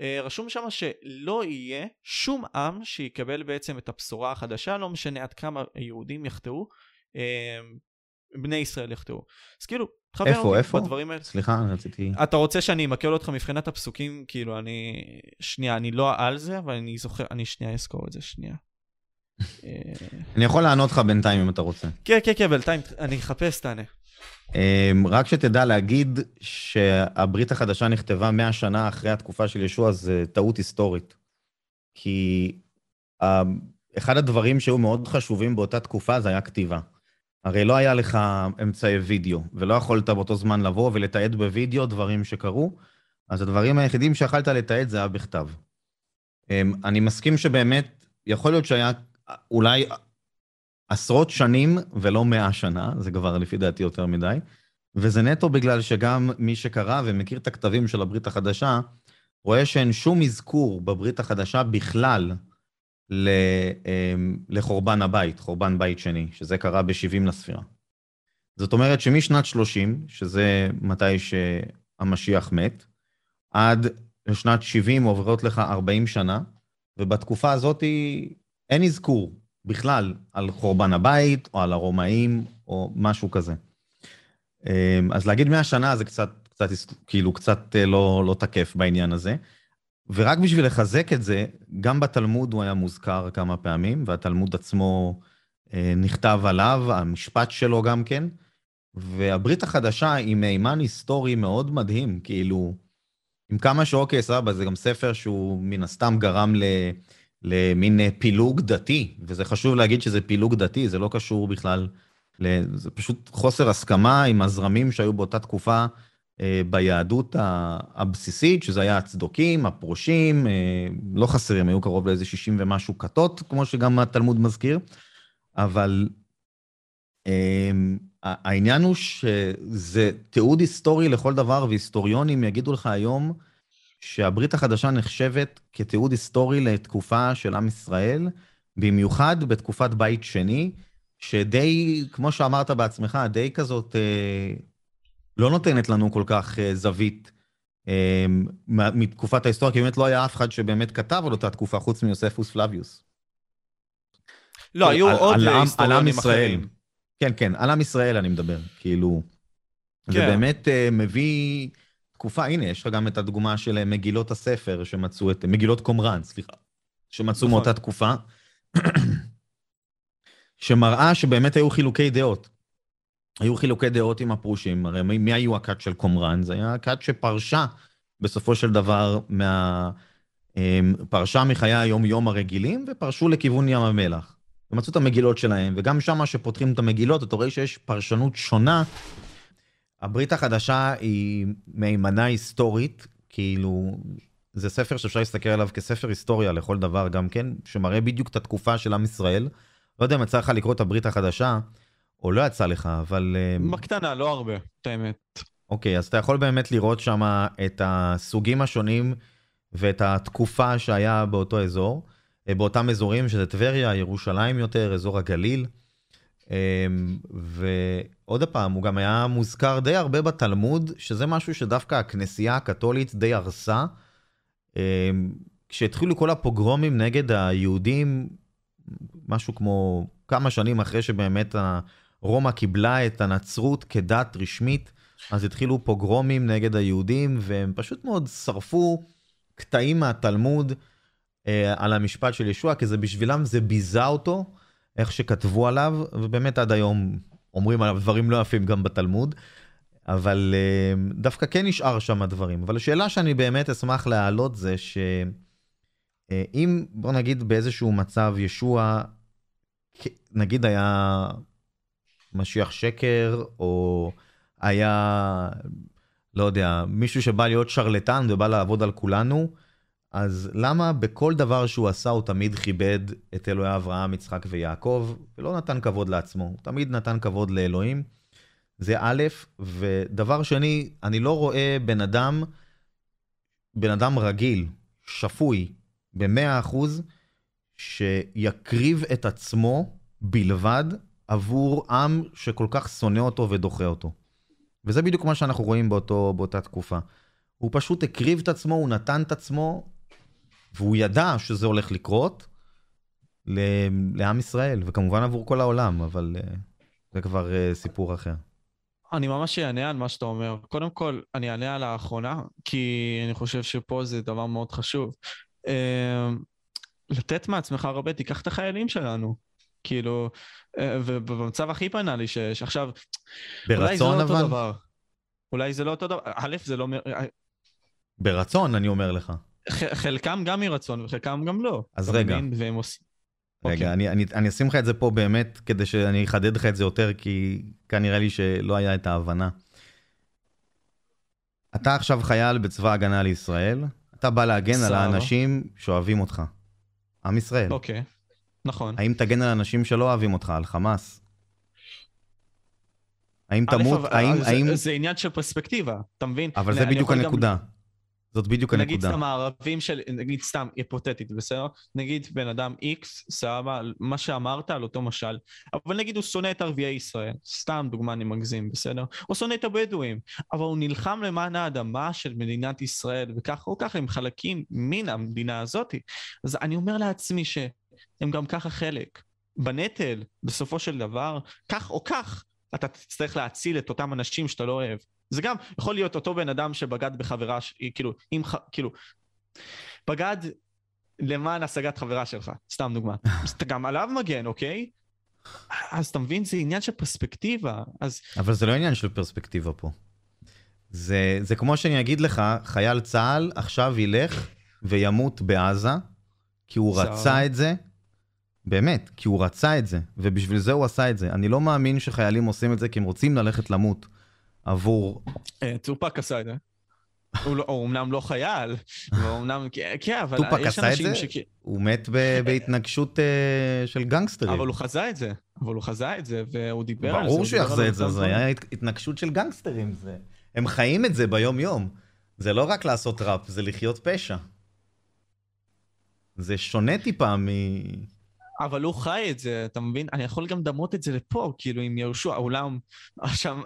אה, רשום שם שלא יהיה שום עם שיקבל בעצם את הבשורה החדשה, לא משנה עד כמה היהודים יחטאו, אה, בני ישראל יחטאו. אז כאילו, תחבר איפה, אותי איפה? בדברים האלה. סליחה, אני רציתי... אתה רוצה שאני אמקל אותך מבחינת הפסוקים? כאילו, אני... שנייה, אני לא על זה, אבל אני זוכר, אני שנייה אזכור את זה, שנייה. אה, אני יכול לענות לך בינתיים אם אתה רוצה. כן, כן, כן, בינתיים, אני אחפש, תענה. אמ, רק שתדע להגיד שהברית החדשה נכתבה 100 שנה אחרי התקופה של ישוע, זה טעות היסטורית. כי אה, אחד הדברים שהיו מאוד חשובים באותה תקופה זה היה כתיבה. הרי לא היה לך אמצעי וידאו, ולא יכולת באותו זמן לבוא ולתעד בווידאו דברים שקרו, אז הדברים היחידים שיכלת לתעד זה היה בכתב. אמ, אני מסכים שבאמת, יכול להיות שהיה אולי עשרות שנים ולא מאה שנה, זה כבר לפי דעתי יותר מדי, וזה נטו בגלל שגם מי שקרא ומכיר את הכתבים של הברית החדשה, רואה שאין שום אזכור בברית החדשה בכלל לחורבן הבית, חורבן בית שני, שזה קרה ב-70 לספירה. זאת אומרת שמשנת 30, שזה מתי שהמשיח מת, עד לשנת 70 עוברות לך 40 שנה, ובתקופה הזאת אין אזכור בכלל על חורבן הבית, או על הרומאים, או משהו כזה. אמ, אז להגיד 100 שנה זה קצת, קצת כאילו, קצת אה, לא, לא תקף בעניין הזה. ורק בשביל לחזק את זה, גם בתלמוד הוא היה מוזכר כמה פעמים, והתלמוד עצמו אה, נכתב עליו, המשפט שלו גם כן. והברית החדשה היא מימן היסטורי מאוד מדהים, כאילו, עם כמה שאוקיי, סבבה, זה גם ספר שהוא מן הסתם גרם ל... למין אה, פילוג דתי, וזה חשוב להגיד שזה פילוג דתי, זה לא קשור בכלל, זה פשוט חוסר הסכמה עם הזרמים שהיו באותה תקופה ביהדות הבסיסית, שזה היה הצדוקים, הפרושים, אה, לא חסרים, היו קרוב לאיזה 60 ומשהו כתות, כמו שגם התלמוד מזכיר, אבל העניין הוא שזה תיעוד היסטורי לכל דבר, והיסטוריונים יגידו לך היום, שהברית החדשה נחשבת כתיעוד היסטורי לתקופה של עם ישראל, במיוחד בתקופת בית שני, שדי, כמו שאמרת בעצמך, די כזאת אה, לא נותנת לנו כל כך אה, זווית אה, מתקופת ההיסטוריה, כי באמת לא היה אף אחד שבאמת כתב על אותה תקופה, חוץ מיוספוס פלביוס. לא, היו עוד היסטוריונים אחרים. כן, כן, על עם ישראל אני מדבר, כאילו, כן. זה באמת מביא... תקופה, הנה, יש לך גם את הדוגמה של מגילות הספר שמצאו את, מגילות קומראן, סליחה, שמצאו נכון. מאותה תקופה, שמראה שבאמת היו חילוקי דעות. היו חילוקי דעות עם הפרושים, הרי מי, מי היו הכת של קומראן? זה היה הכת שפרשה בסופו של דבר מה... אמ, פרשה מחיי היום-יום הרגילים ופרשו לכיוון ים המלח. ומצאו את המגילות שלהם, וגם שם שפותחים את המגילות, אתה רואה שיש פרשנות שונה הברית החדשה היא מהימנה היסטורית, כאילו, זה ספר שאפשר להסתכל עליו כספר היסטוריה לכל דבר גם כן, שמראה בדיוק את התקופה של עם ישראל. לא יודע אם יצא לך לקרוא את הברית החדשה, או לא יצא לך, אבל... אה, בקטנה, לא הרבה, את האמת. אוקיי, אז אתה יכול באמת לראות שם את הסוגים השונים ואת התקופה שהיה באותו אזור, אה, באותם אזורים שזה טבריה, ירושלים יותר, אזור הגליל. אמ, ועוד פעם, הוא גם היה מוזכר די הרבה בתלמוד, שזה משהו שדווקא הכנסייה הקתולית די הרסה. אמ, כשהתחילו כל הפוגרומים נגד היהודים, משהו כמו כמה שנים אחרי שבאמת רומא קיבלה את הנצרות כדת רשמית, אז התחילו פוגרומים נגד היהודים, והם פשוט מאוד שרפו קטעים מהתלמוד אה, על המשפט של ישוע, כי זה בשבילם זה ביזה אותו. איך שכתבו עליו, ובאמת עד היום אומרים עליו דברים לא יפים גם בתלמוד, אבל uh, דווקא כן נשאר שם דברים. אבל השאלה שאני באמת אשמח להעלות זה שאם, uh, בוא נגיד באיזשהו מצב ישוע, נגיד היה משיח שקר, או היה, לא יודע, מישהו שבא להיות שרלטן ובא לעבוד על כולנו, אז למה בכל דבר שהוא עשה הוא תמיד כיבד את אלוהי אברהם, יצחק ויעקב, ולא נתן כבוד לעצמו, הוא תמיד נתן כבוד לאלוהים. זה א', ודבר שני, אני לא רואה בן אדם, בן אדם רגיל, שפוי, במאה אחוז, שיקריב את עצמו בלבד עבור עם שכל כך שונא אותו ודוחה אותו. וזה בדיוק מה שאנחנו רואים באותו, באותה תקופה. הוא פשוט הקריב את עצמו, הוא נתן את עצמו, והוא ידע שזה הולך לקרות לעם ישראל, וכמובן עבור כל העולם, אבל uh, זה כבר אה, סיפור אחר. אני ממש אענה על מה שאתה אומר. קודם כל, אני אענה על האחרונה, כי אני חושב שפה זה דבר מאוד חשוב. אה, לתת מעצמך הרבה, תיקח את החיילים שלנו. כאילו, אה, ובמצב הכי בנאלי שיש, עכשיו, אולי זה לא אותו אבל? דבר. אולי זה לא אותו דבר, א', זה לא, מ- ברצון, אני אומר לך. חלקם גם מרצון וחלקם גם לא. אז רגע. והם עושים... רגע, אוקיי. אני, אני, אני אשים לך את זה פה באמת, כדי שאני אחדד לך את זה יותר, כי כאן נראה לי שלא היה את ההבנה. אתה עכשיו חייל בצבא ההגנה לישראל, אתה בא להגן על סבבה. האנשים שאוהבים אותך. עם ישראל. אוקיי, נכון. האם תגן על אנשים שלא אוהבים אותך, על חמאס? האם תמות, האם, זה- האם... זה עניין של פרספקטיבה, אתה מבין? אבל זה בדיוק יכול גם- הנקודה. זאת בדיוק נגיד הנקודה. סתם הערבים של, נגיד סתם היפותטית, בסדר? נגיד בן אדם איקס, סבבה, מה שאמרת על אותו משל, אבל נגיד הוא שונא את ערביי ישראל, סתם דוגמה אני מגזים, בסדר? הוא שונא את הבדואים, אבל הוא נלחם למען האדמה של מדינת ישראל, וכך או ככה הם חלקים מן המדינה הזאת. אז אני אומר לעצמי שהם גם ככה חלק. בנטל, בסופו של דבר, כך או כך, אתה תצטרך להציל את אותם אנשים שאתה לא אוהב. זה גם יכול להיות אותו בן אדם שבגד בחברה. כאילו, אם, ח... כאילו, בגד למען השגת חברה שלך, סתם דוגמה. אז אתה גם עליו מגן, אוקיי? אז אתה מבין, זה עניין של פרספקטיבה. אז אבל זה לא עניין של פרספקטיבה פה. זה, זה כמו שאני אגיד לך, חייל צה"ל עכשיו ילך וימות בעזה, כי הוא. רצה את זה, באמת, כי הוא רצה את זה, ובשביל זה הוא עשה את זה. אני לא מאמין שחיילים עושים את זה כי הם רוצים ללכת למות עבור... אה, טופק עשה את זה. הוא, לא, הוא אמנם לא חייל, ואומנם, כן, אבל טופק יש עשה את אנשים זה? הוא מת ב, בהתנגשות אה, של גנגסטרים. אבל הוא חזה את זה, אבל הוא חזה את זה, והוא דיבר על זה. ברור הוא שהוא יחזה את זה, זה. היה הת- התנגשות של גנגסטרים. זה... הם חיים את זה ביום-יום. זה לא רק לעשות ראפ, זה לחיות פשע. זה שונה טיפה מ... אבל הוא חי את זה, אתה מבין? אני יכול גם לדמות את זה לפה, כאילו עם יהושע, אולם, שם,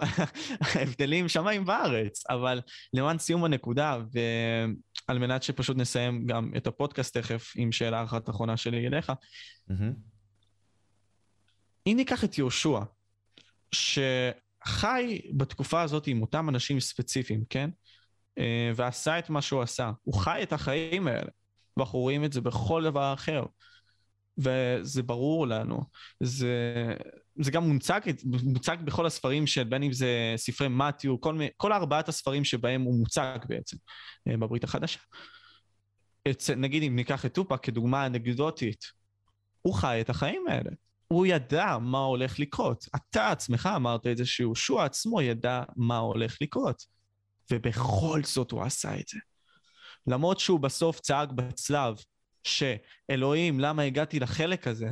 ההבדלים שמיים וארץ, אבל למען סיום הנקודה, ועל מנת שפשוט נסיים גם את הפודקאסט תכף עם שאלה אחת אחרונה שלי אליך. אם ניקח את יהושע, שחי בתקופה הזאת עם אותם אנשים ספציפיים, כן? אה, ועשה את מה שהוא עשה, הוא חי את החיים האלה, ואנחנו רואים את זה בכל דבר אחר. וזה ברור לנו, זה, זה גם מוצג, מוצג בכל הספרים של בין אם זה ספרי מתיו, כל, כל ארבעת הספרים שבהם הוא מוצג בעצם אה, בברית החדשה. את, נגיד אם ניקח את טופק כדוגמה אנקדוטית, הוא חי את החיים האלה. הוא ידע מה הולך לקרות. אתה עצמך אמרת את זה שיהושע עצמו ידע מה הולך לקרות. ובכל זאת הוא עשה את זה. למרות שהוא בסוף צעק בצלב שאלוהים, למה הגעתי לחלק הזה?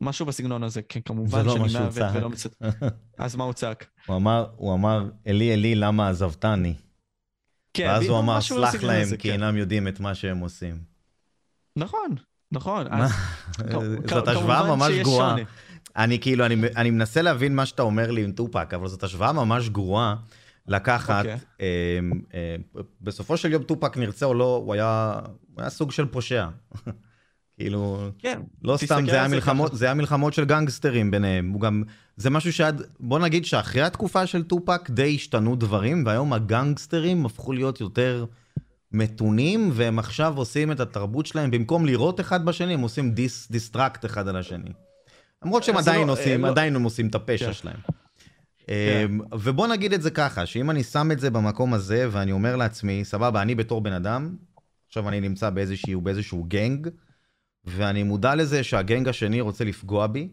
משהו בסגנון הזה, כן, כמובן לא שאני מעוות. ולא מצט... אז מה הוא צעק? הוא אמר, הוא אמר, אלי אלי למה עזבתני? כן, ואז הוא אמר, סלח להם הזה, כי כן. אינם יודעים את מה שהם עושים. נכון, נכון. אז זאת השוואה ממש גרועה. אני כאילו, אני, אני מנסה להבין מה שאתה אומר לי עם טופק, אבל זאת השוואה ממש גרועה לקחת, אוקיי. אה, אה, בסופו של יום טופק נרצה או לא, הוא היה, הוא היה סוג של פושע. כאילו, כן, לא סתם, זה היה זה מלחמות. זה היה מלחמות של גנגסטרים ביניהם. הוא גם, זה משהו שעד, בוא נגיד שאחרי התקופה של טופק די השתנו דברים, והיום הגנגסטרים הפכו להיות יותר מתונים, והם עכשיו עושים את התרבות שלהם, במקום לירות אחד בשני, הם עושים diss, diss track אחד על השני. למרות שהם זה עדיין לא- עושים, לא- עדיין הם עושים את הפשע כן. שלהם. אמ, ובוא נגיד את זה ככה, שאם אני שם את זה במקום הזה, ואני אומר לעצמי, סבבה, אני בתור בן אדם, עכשיו אני נמצא באיזשהו, באיזשהו גנג, ואני מודע לזה שהגנג השני רוצה לפגוע בי,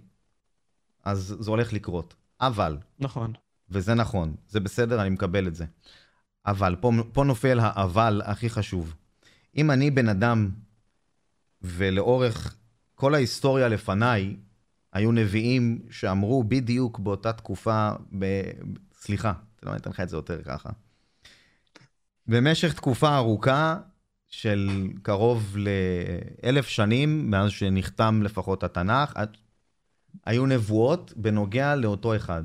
אז זה הולך לקרות. אבל, נכון. וזה נכון, זה בסדר, אני מקבל את זה. אבל, פה, פה נופל האבל הכי חשוב. אם אני בן אדם, ולאורך כל ההיסטוריה לפניי, היו נביאים שאמרו בדיוק באותה תקופה, ב... סליחה, לא אתן לך את זה יותר ככה. במשך תקופה ארוכה של קרוב לאלף שנים, מאז שנחתם לפחות התנ"ך, היו נבואות בנוגע לאותו אחד.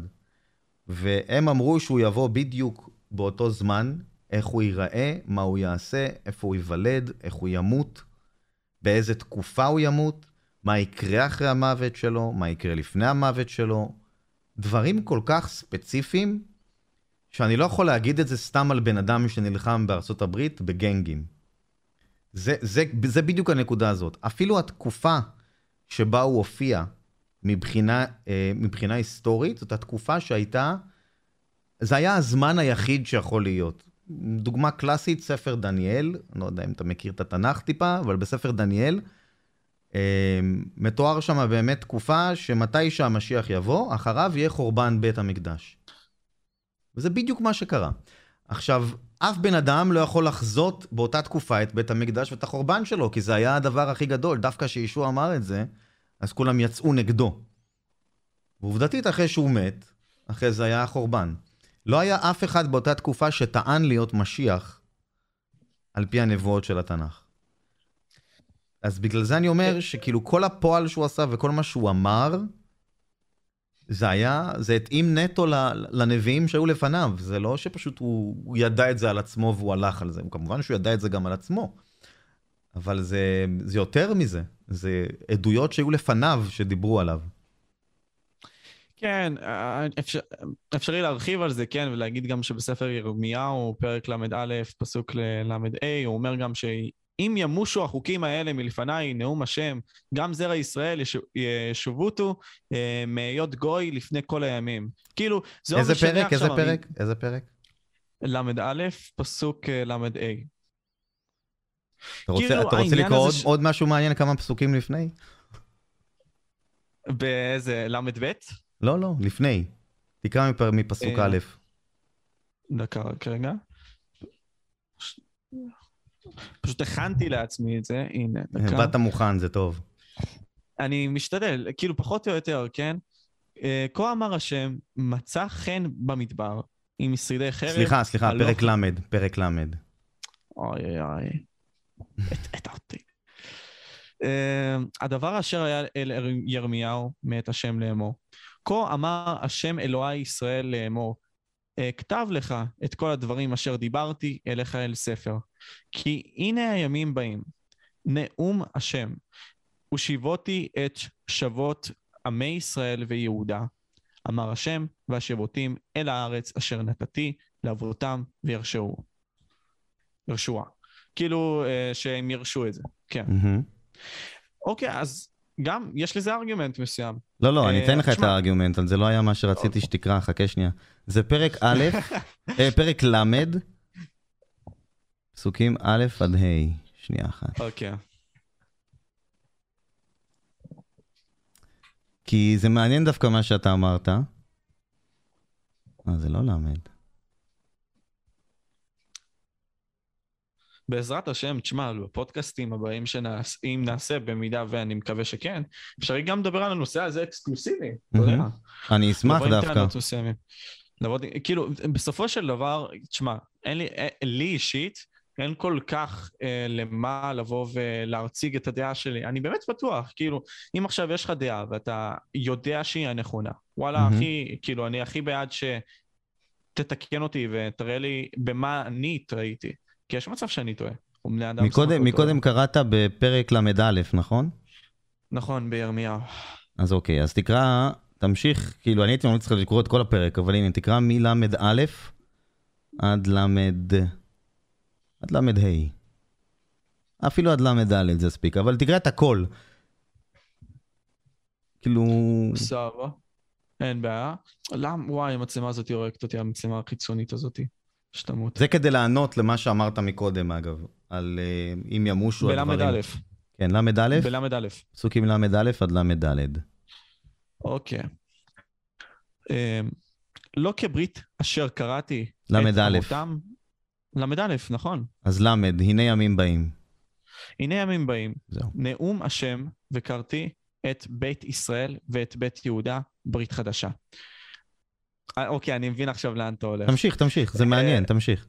והם אמרו שהוא יבוא בדיוק באותו זמן, איך הוא ייראה, מה הוא יעשה, איפה הוא ייוולד, איך הוא ימות, באיזה תקופה הוא ימות, מה יקרה אחרי המוות שלו, מה יקרה לפני המוות שלו. דברים כל כך ספציפיים, שאני לא יכול להגיד את זה סתם על בן אדם שנלחם בארצות הברית בגנגים. זה, זה, זה בדיוק הנקודה הזאת. אפילו התקופה שבה הוא הופיע מבחינה, אה, מבחינה היסטורית, זאת התקופה שהייתה, זה היה הזמן היחיד שיכול להיות. דוגמה קלאסית, ספר דניאל, אני לא יודע אם אתה מכיר את התנ"ך טיפה, אבל בספר דניאל, מתואר שם באמת תקופה שמתי שהמשיח יבוא, אחריו יהיה חורבן בית המקדש. וזה בדיוק מה שקרה. עכשיו, אף בן אדם לא יכול לחזות באותה תקופה את בית המקדש ואת החורבן שלו, כי זה היה הדבר הכי גדול. דווקא כשישוע אמר את זה, אז כולם יצאו נגדו. ועובדתית, אחרי שהוא מת, אחרי זה היה החורבן. לא היה אף אחד באותה תקופה שטען להיות משיח, על פי הנבואות של התנ"ך. אז בגלל זה אני אומר שכאילו כל הפועל שהוא עשה וכל מה שהוא אמר, זה היה, זה התאים נטו לנביאים שהיו לפניו, זה לא שפשוט הוא, הוא ידע את זה על עצמו והוא הלך על זה, הוא כמובן שהוא ידע את זה גם על עצמו, אבל זה, זה יותר מזה, זה עדויות שהיו לפניו שדיברו עליו. כן, אפשר, אפשרי להרחיב על זה, כן, ולהגיד גם שבספר ירמיהו, פרק ל"א, פסוק ל"ה, הוא אומר גם אם ימושו החוקים האלה מלפניי, נאום השם, גם זרע ישראל ישובותו אה, מהיות גוי לפני כל הימים. כאילו, זה לא משנה עכשיו... איזה פרק? איזה פרק? איזה פרק? ל"א, פסוק אה, ל"ה. אתה רוצה, כאילו, אתה רוצה לקרוא עוד, ש... עוד משהו מעניין כמה פסוקים לפני? באיזה, ל"ב? לא, לא, לפני. תקרא מפסוק אה, א'. דקה, רק רגע. פשוט הכנתי לעצמי את זה, הנה, דקה. באת מוכן, זה טוב. אני משתדל, כאילו פחות או יותר, כן? אה, כה אמר השם, מצא חן במדבר, עם שרידי חרב. סליחה, סליחה, פרק ל', פרק ל'. אוי אוי אוי, הטעת אותי. אה, הדבר אשר היה אל ירמיהו מאת השם לאמור. כה אמר השם אלוהי ישראל לאמור, כתב לך את כל הדברים אשר דיברתי אליך אל ספר. כי הנה הימים באים, נאום השם, ושיבותי את שבות עמי ישראל ויהודה, אמר השם, והשבותים אל הארץ אשר נתתי לאבותם וירשעו. ירשועה. כאילו אה, שהם ירשו את זה, כן. אוקיי, אז גם יש לזה ארגומנט מסוים. לא, לא, אני אתן לך את הארגומנט, זה לא היה מה שרציתי שתקרא, חכה שנייה. זה פרק א', אה, פרק ל', פסוקים א' עד ה', שנייה אחת. אוקיי. כי זה מעניין דווקא מה שאתה אמרת. אה, זה לא למד. בעזרת השם, תשמע, בפודקאסטים הבאים שאם נעשה, במידה ואני מקווה שכן, אפשרי גם לדבר על הנושא הזה אקסקלוסיבי, אתה יודע. אני אשמח דווקא. לעבוד, כאילו, בסופו של דבר, תשמע, אין לי, אין, לי אישית, אין כל כך אה, למה לבוא ולהציג את הדעה שלי. אני באמת בטוח, כאילו, אם עכשיו יש לך דעה ואתה יודע שהיא הנכונה, וואלה, mm-hmm. הכי, כאילו, אני הכי בעד שתתקן אותי ותראה לי במה אני טעיתי. כי יש מצב שאני טועה. מקודם, מקודם קראת בפרק ל"א, נכון? נכון, בירמיהו. אז אוקיי, אז תקרא, תמשיך, כאילו, אני הייתי ממליץ לך לקרוא את כל הפרק, אבל הנה, תקרא מל"א עד ל"ד... עד ל"ה. אפילו עד ל"ד זה יספיק, אבל תקרא את הכל. כאילו... סבבה. אין בעיה. למה, וואי, המצלמה הזאת הורגת אותי, המצלמה החיצונית הזאת. שתמות. זה כדי לענות למה שאמרת מקודם, אגב, על uh, אם ימושו הדברים. בל"א. כן, ל"א? בל"א. פסוקים ל"א עד ל"ד. אוקיי. Uh, לא כברית אשר קראתי ל"א. ל"א, נכון. אז ל', הנה ימים באים. הנה ימים באים. זהו. נאום השם וקראתי את בית ישראל ואת בית יהודה ברית חדשה. אה, אוקיי, אני מבין עכשיו לאן אתה הולך. תמשיך, תמשיך, זה מעניין, תמשיך.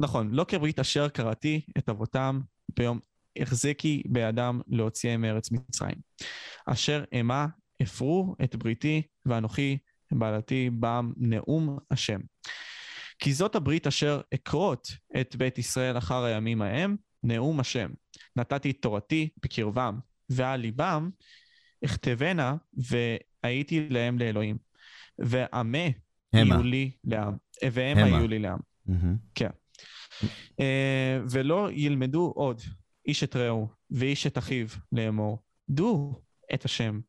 נכון, לא כברית אשר קראתי את אבותם ביום החזקי בידם להוציאם מארץ מצרים. אשר אמה הפרו את בריתי ואנוכי בעלתי בם נאום השם. כי זאת הברית אשר אכרות את בית ישראל אחר הימים ההם, נאום השם. נתתי את תורתי בקרבם, ועל ליבם אכתבנה והייתי להם לאלוהים. ועמה המה. יהיו לי לעם. והמה המה. יהיו לי לעם. מהמם. אה, ולא ילמדו עוד איש את רעהו ואיש את אחיו לאמור. דעו את השם,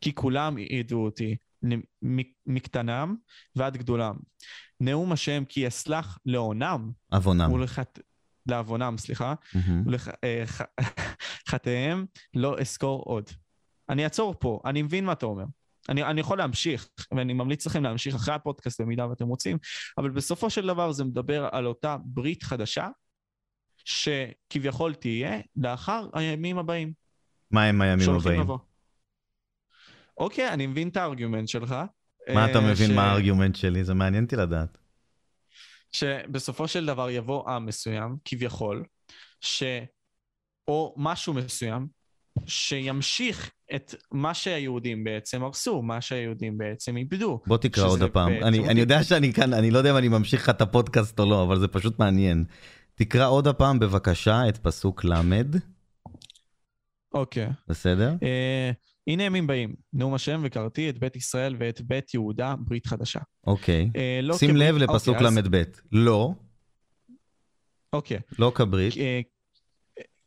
כי כולם ידעו אותי, מקטנם ועד גדולם. נאום השם כי אסלח לעונם עוונם. ולחט... לעוונם, סליחה. ולחטאיהם לא אזכור עוד. אני אעצור פה, אני מבין מה אתה אומר. אני, אני יכול להמשיך, ואני ממליץ לכם להמשיך אחרי הפודקאסט במידה ואתם רוצים, אבל בסופו של דבר זה מדבר על אותה ברית חדשה, שכביכול תהיה לאחר הימים הבאים. מה הם הימים הבאים? לבוא. אוקיי, אני מבין את הארגומנט שלך. מה אתה אה, מבין ש- מה הארגומנט שלי? זה מעניין אותי לדעת. שבסופו של דבר יבוא עם מסוים, כביכול, ש... או משהו מסוים, שימשיך את מה שהיהודים בעצם הרסו, מה שהיהודים בעצם איבדו. בוא תקרא עוד הפעם. בעצם- אני, אני יודע שאני כאן, אני לא יודע אם אני ממשיך לך את הפודקאסט או לא, אבל זה פשוט מעניין. תקרא עוד הפעם בבקשה את פסוק ל', אוקיי. בסדר? אה, הנה ימים באים, נאום השם וקראתי את בית ישראל ואת בית יהודה ברית חדשה. אוקיי. אה, לא שים כברית- לב לפסוק אוקיי, אז- ל"ב. לא, אוקיי. לא כברית. אה,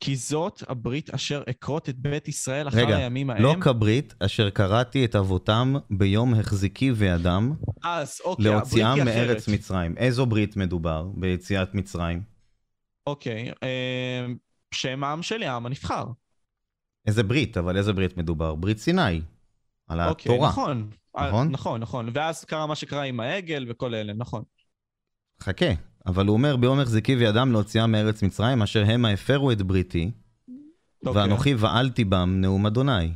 כי זאת הברית אשר אכרות את בית ישראל אחר רגע, הימים ההם. לא כברית אשר קראתי את אבותם ביום החזיקי וידם אז אוקיי, להוציאם מארץ אחרת. מצרים. איזו ברית מדובר ביציאת מצרים? אוקיי, אה, שהם העם שלי, העם הנבחר. איזה ברית, אבל איזה ברית מדובר? ברית סיני. על אוקיי, התורה. נכון. נכון? נכון, נכון. ואז קרה מה שקרה עם העגל וכל אלה, נכון. חכה, אבל הוא אומר ביום החזיקי וידם להוציאם מארץ מצרים אשר המה הפרו את בריתי אוקיי, ואנוכי ועלתי בם נאום אדוני. זאת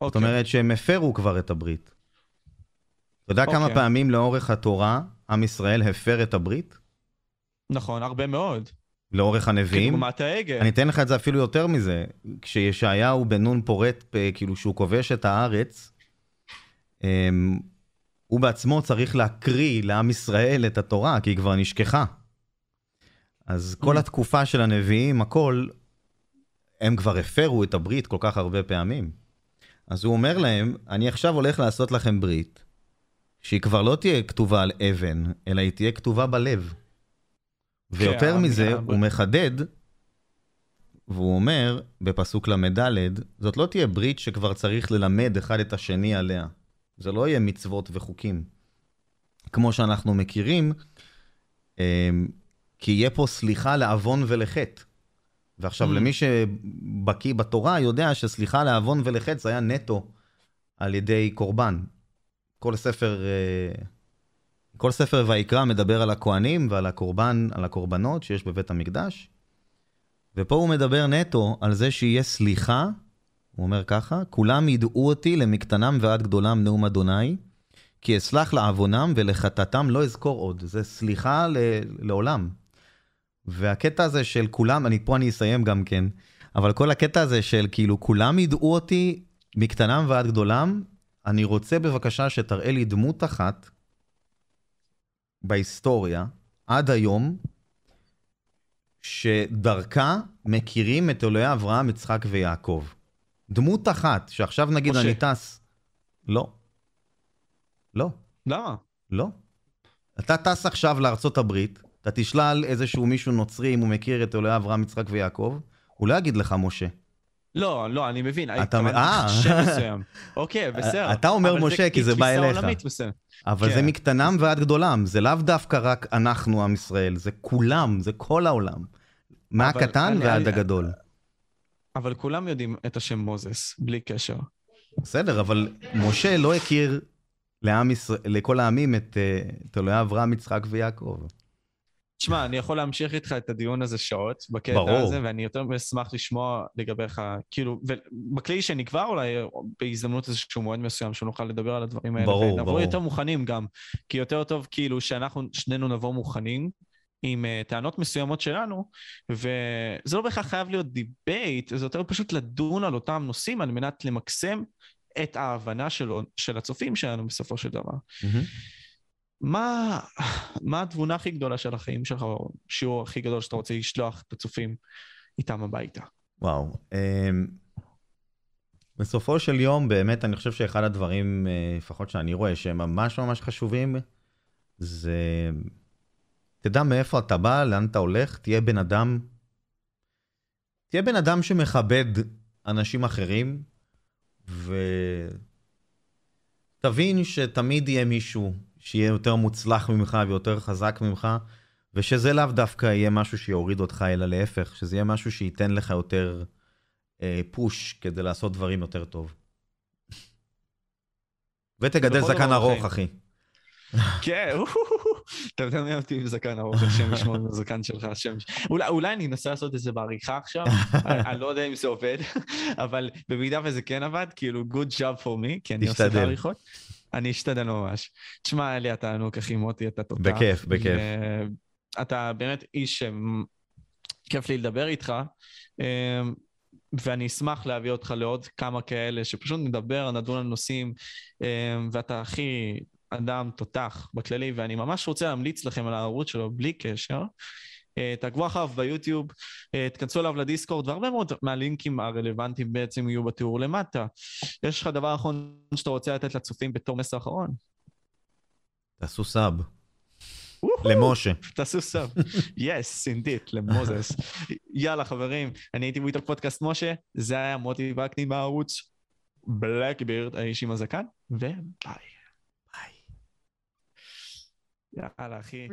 אוקיי. אומרת שהם הפרו כבר את הברית. אתה יודע כמה אוקיי. פעמים לאורך התורה עם ישראל הפר את הברית? נכון, הרבה מאוד. לאורך הנביאים? כדוגמת העגל. אני אתן לך את זה אפילו יותר מזה. כשישעיהו בן נון פורט, אה, כאילו שהוא כובש את הארץ, אמ, הוא בעצמו צריך להקריא לעם ישראל את התורה, כי היא כבר נשכחה. אז כל Mm. התקופה של הנביאים, הכל, הם כבר הפרו את הברית כל כך הרבה פעמים. אז הוא אומר להם, אני עכשיו הולך לעשות לכם ברית, שהיא כבר לא תהיה כתובה על אבן, אלא היא תהיה כתובה בלב. ויותר כן, מזה, הוא מחדד, והוא אומר, בפסוק ל"ד, זאת לא תהיה ברית שכבר צריך ללמד אחד את השני עליה. זה לא יהיה מצוות וחוקים. כמו שאנחנו מכירים, אמ, כי יהיה פה סליחה לעוון ולחטא. ועכשיו, Mm. למי שבקיא בתורה יודע שסליחה לעוון ולחטא זה היה נטו על ידי קורבן. כל ספר, אה, כל ספר ויקרא מדבר על הכוהנים ועל הקורבן, על הקורבנות שיש בבית המקדש. ופה הוא מדבר נטו על זה שיהיה סליחה, הוא אומר ככה, כולם ידעו אותי למקטנם ועד גדולם נאום אדוני, כי אסלח לעוונם ולחטאתם לא אזכור עוד. זה סליחה ל- לעולם. והקטע הזה של כולם, אני פה אני אסיים גם כן, אבל כל הקטע הזה של כאילו כולם ידעו אותי מקטנם ועד גדולם, אני רוצה בבקשה שתראה לי דמות אחת בהיסטוריה, עד היום, שדרכה מכירים את אלוהי אברהם, יצחק ויעקב. דמות אחת, שעכשיו נגיד משה. אני טס. לא. לא. למה? לא. אתה טס עכשיו לארצות הברית, אתה תשלל איזשהו מישהו נוצרי אם הוא מכיר את אלוהי אברהם, יצחק ויעקב, הוא לא יגיד לך משה. לא, לא, אני מבין. אתה- התכוונתי אה. שם מסוים. אוקיי, בסדר. אתה אומר משה, כי זה בא אליך. אבל כן. זה מקטנם ועד גדולם, זה לאו דווקא רק אנחנו עם ישראל, זה כולם, זה כל העולם. מהקטן ועד הגדול. אבל כולם יודעים את השם מוזס, בלי קשר. בסדר, אבל משה לא הכיר לעם ישראל, לכל העמים את, אלוהי אברהם, יצחק ויעקב. תשמע, אני יכול להמשיך איתך את הדיון הזה שעות, בקטע ברור. הזה, ואני יותר אשמח לשמוע לגביך, כאילו, ובכללי שנקבע אולי בהזדמנות איזשהו מועד מסוים, שנוכל לדבר על הדברים האלה. ברור, ונבוא ברור. יותר מוכנים גם, כי יותר טוב כאילו שאנחנו שנינו נבוא מוכנים. עם אה, טענות מסוימות שלנו, וזה לא בהכרח חייב להיות debate, זה יותר פשוט לדון על אותם נושאים על מנת למקסם את ההבנה שלו, של הצופים שלנו בסופו של דבר. מה, מה התבונה הכי גדולה של החיים שלך, או השיעור הכי גדול שאתה רוצה לשלוח את הצופים איתם הביתה? וואו. אמ, בסופו של יום, באמת, אני חושב שאחד הדברים, אה, לפחות שאני רואה, שהם ממש ממש חשובים, זה... תדע מאיפה אתה בא, לאן אתה הולך, תהיה בן אדם... תהיה בן אדם שמכבד אנשים אחרים, ותבין שתמיד יהיה מישהו שיהיה יותר מוצלח ממך ויותר חזק ממך, ושזה לאו דווקא יהיה משהו שיוריד אותך, אלא להפך, שזה יהיה משהו שייתן לך יותר אה, פוש כדי לעשות דברים יותר טוב. ותגדל זקן ארוך, אחי. כן, אתה יודע מי אותי עם זקן ארוך, השם ישמור עם הזקן שלך, השם... אולי אני אנסה לעשות את זה בעריכה עכשיו, אני לא יודע אם זה עובד, אבל במידה וזה כן עבד, כאילו, good job for me, כי אני עושה את העריכות. אני אשתדל ממש. תשמע, היה לי התענוג, אחי מוטי, אתה תותח. בכיף, בכיף. אתה באמת איש שכיף לי לדבר איתך, אמ, ואני אשמח להביא אותך לעוד כמה כאלה, שפשוט נדבר, נדון על נושאים, אמ, ואתה הכי אדם תותח בכללי, ואני ממש רוצה להמליץ לכם על הערוץ שלו בלי קשר. אה, תעקבו אחריו ביוטיוב, אה, תכנסו אליו לדיסקורד, והרבה מאוד מהלינקים הרלוונטיים בעצם יהיו בתיאור למטה. יש לך דבר אחרון שאתה רוצה לתת לצופים בתור מסר אחרון? תעשו sub. למשה. תעשו sub. Yes, indeed, למוזס. יאללה חברים, אני הייתי באיתו פודקאסט משה, זה היה מוטי וקנין מהערוץ בלקבירד, האיש עם הזקן, וביי. ביי. יאללה אחי.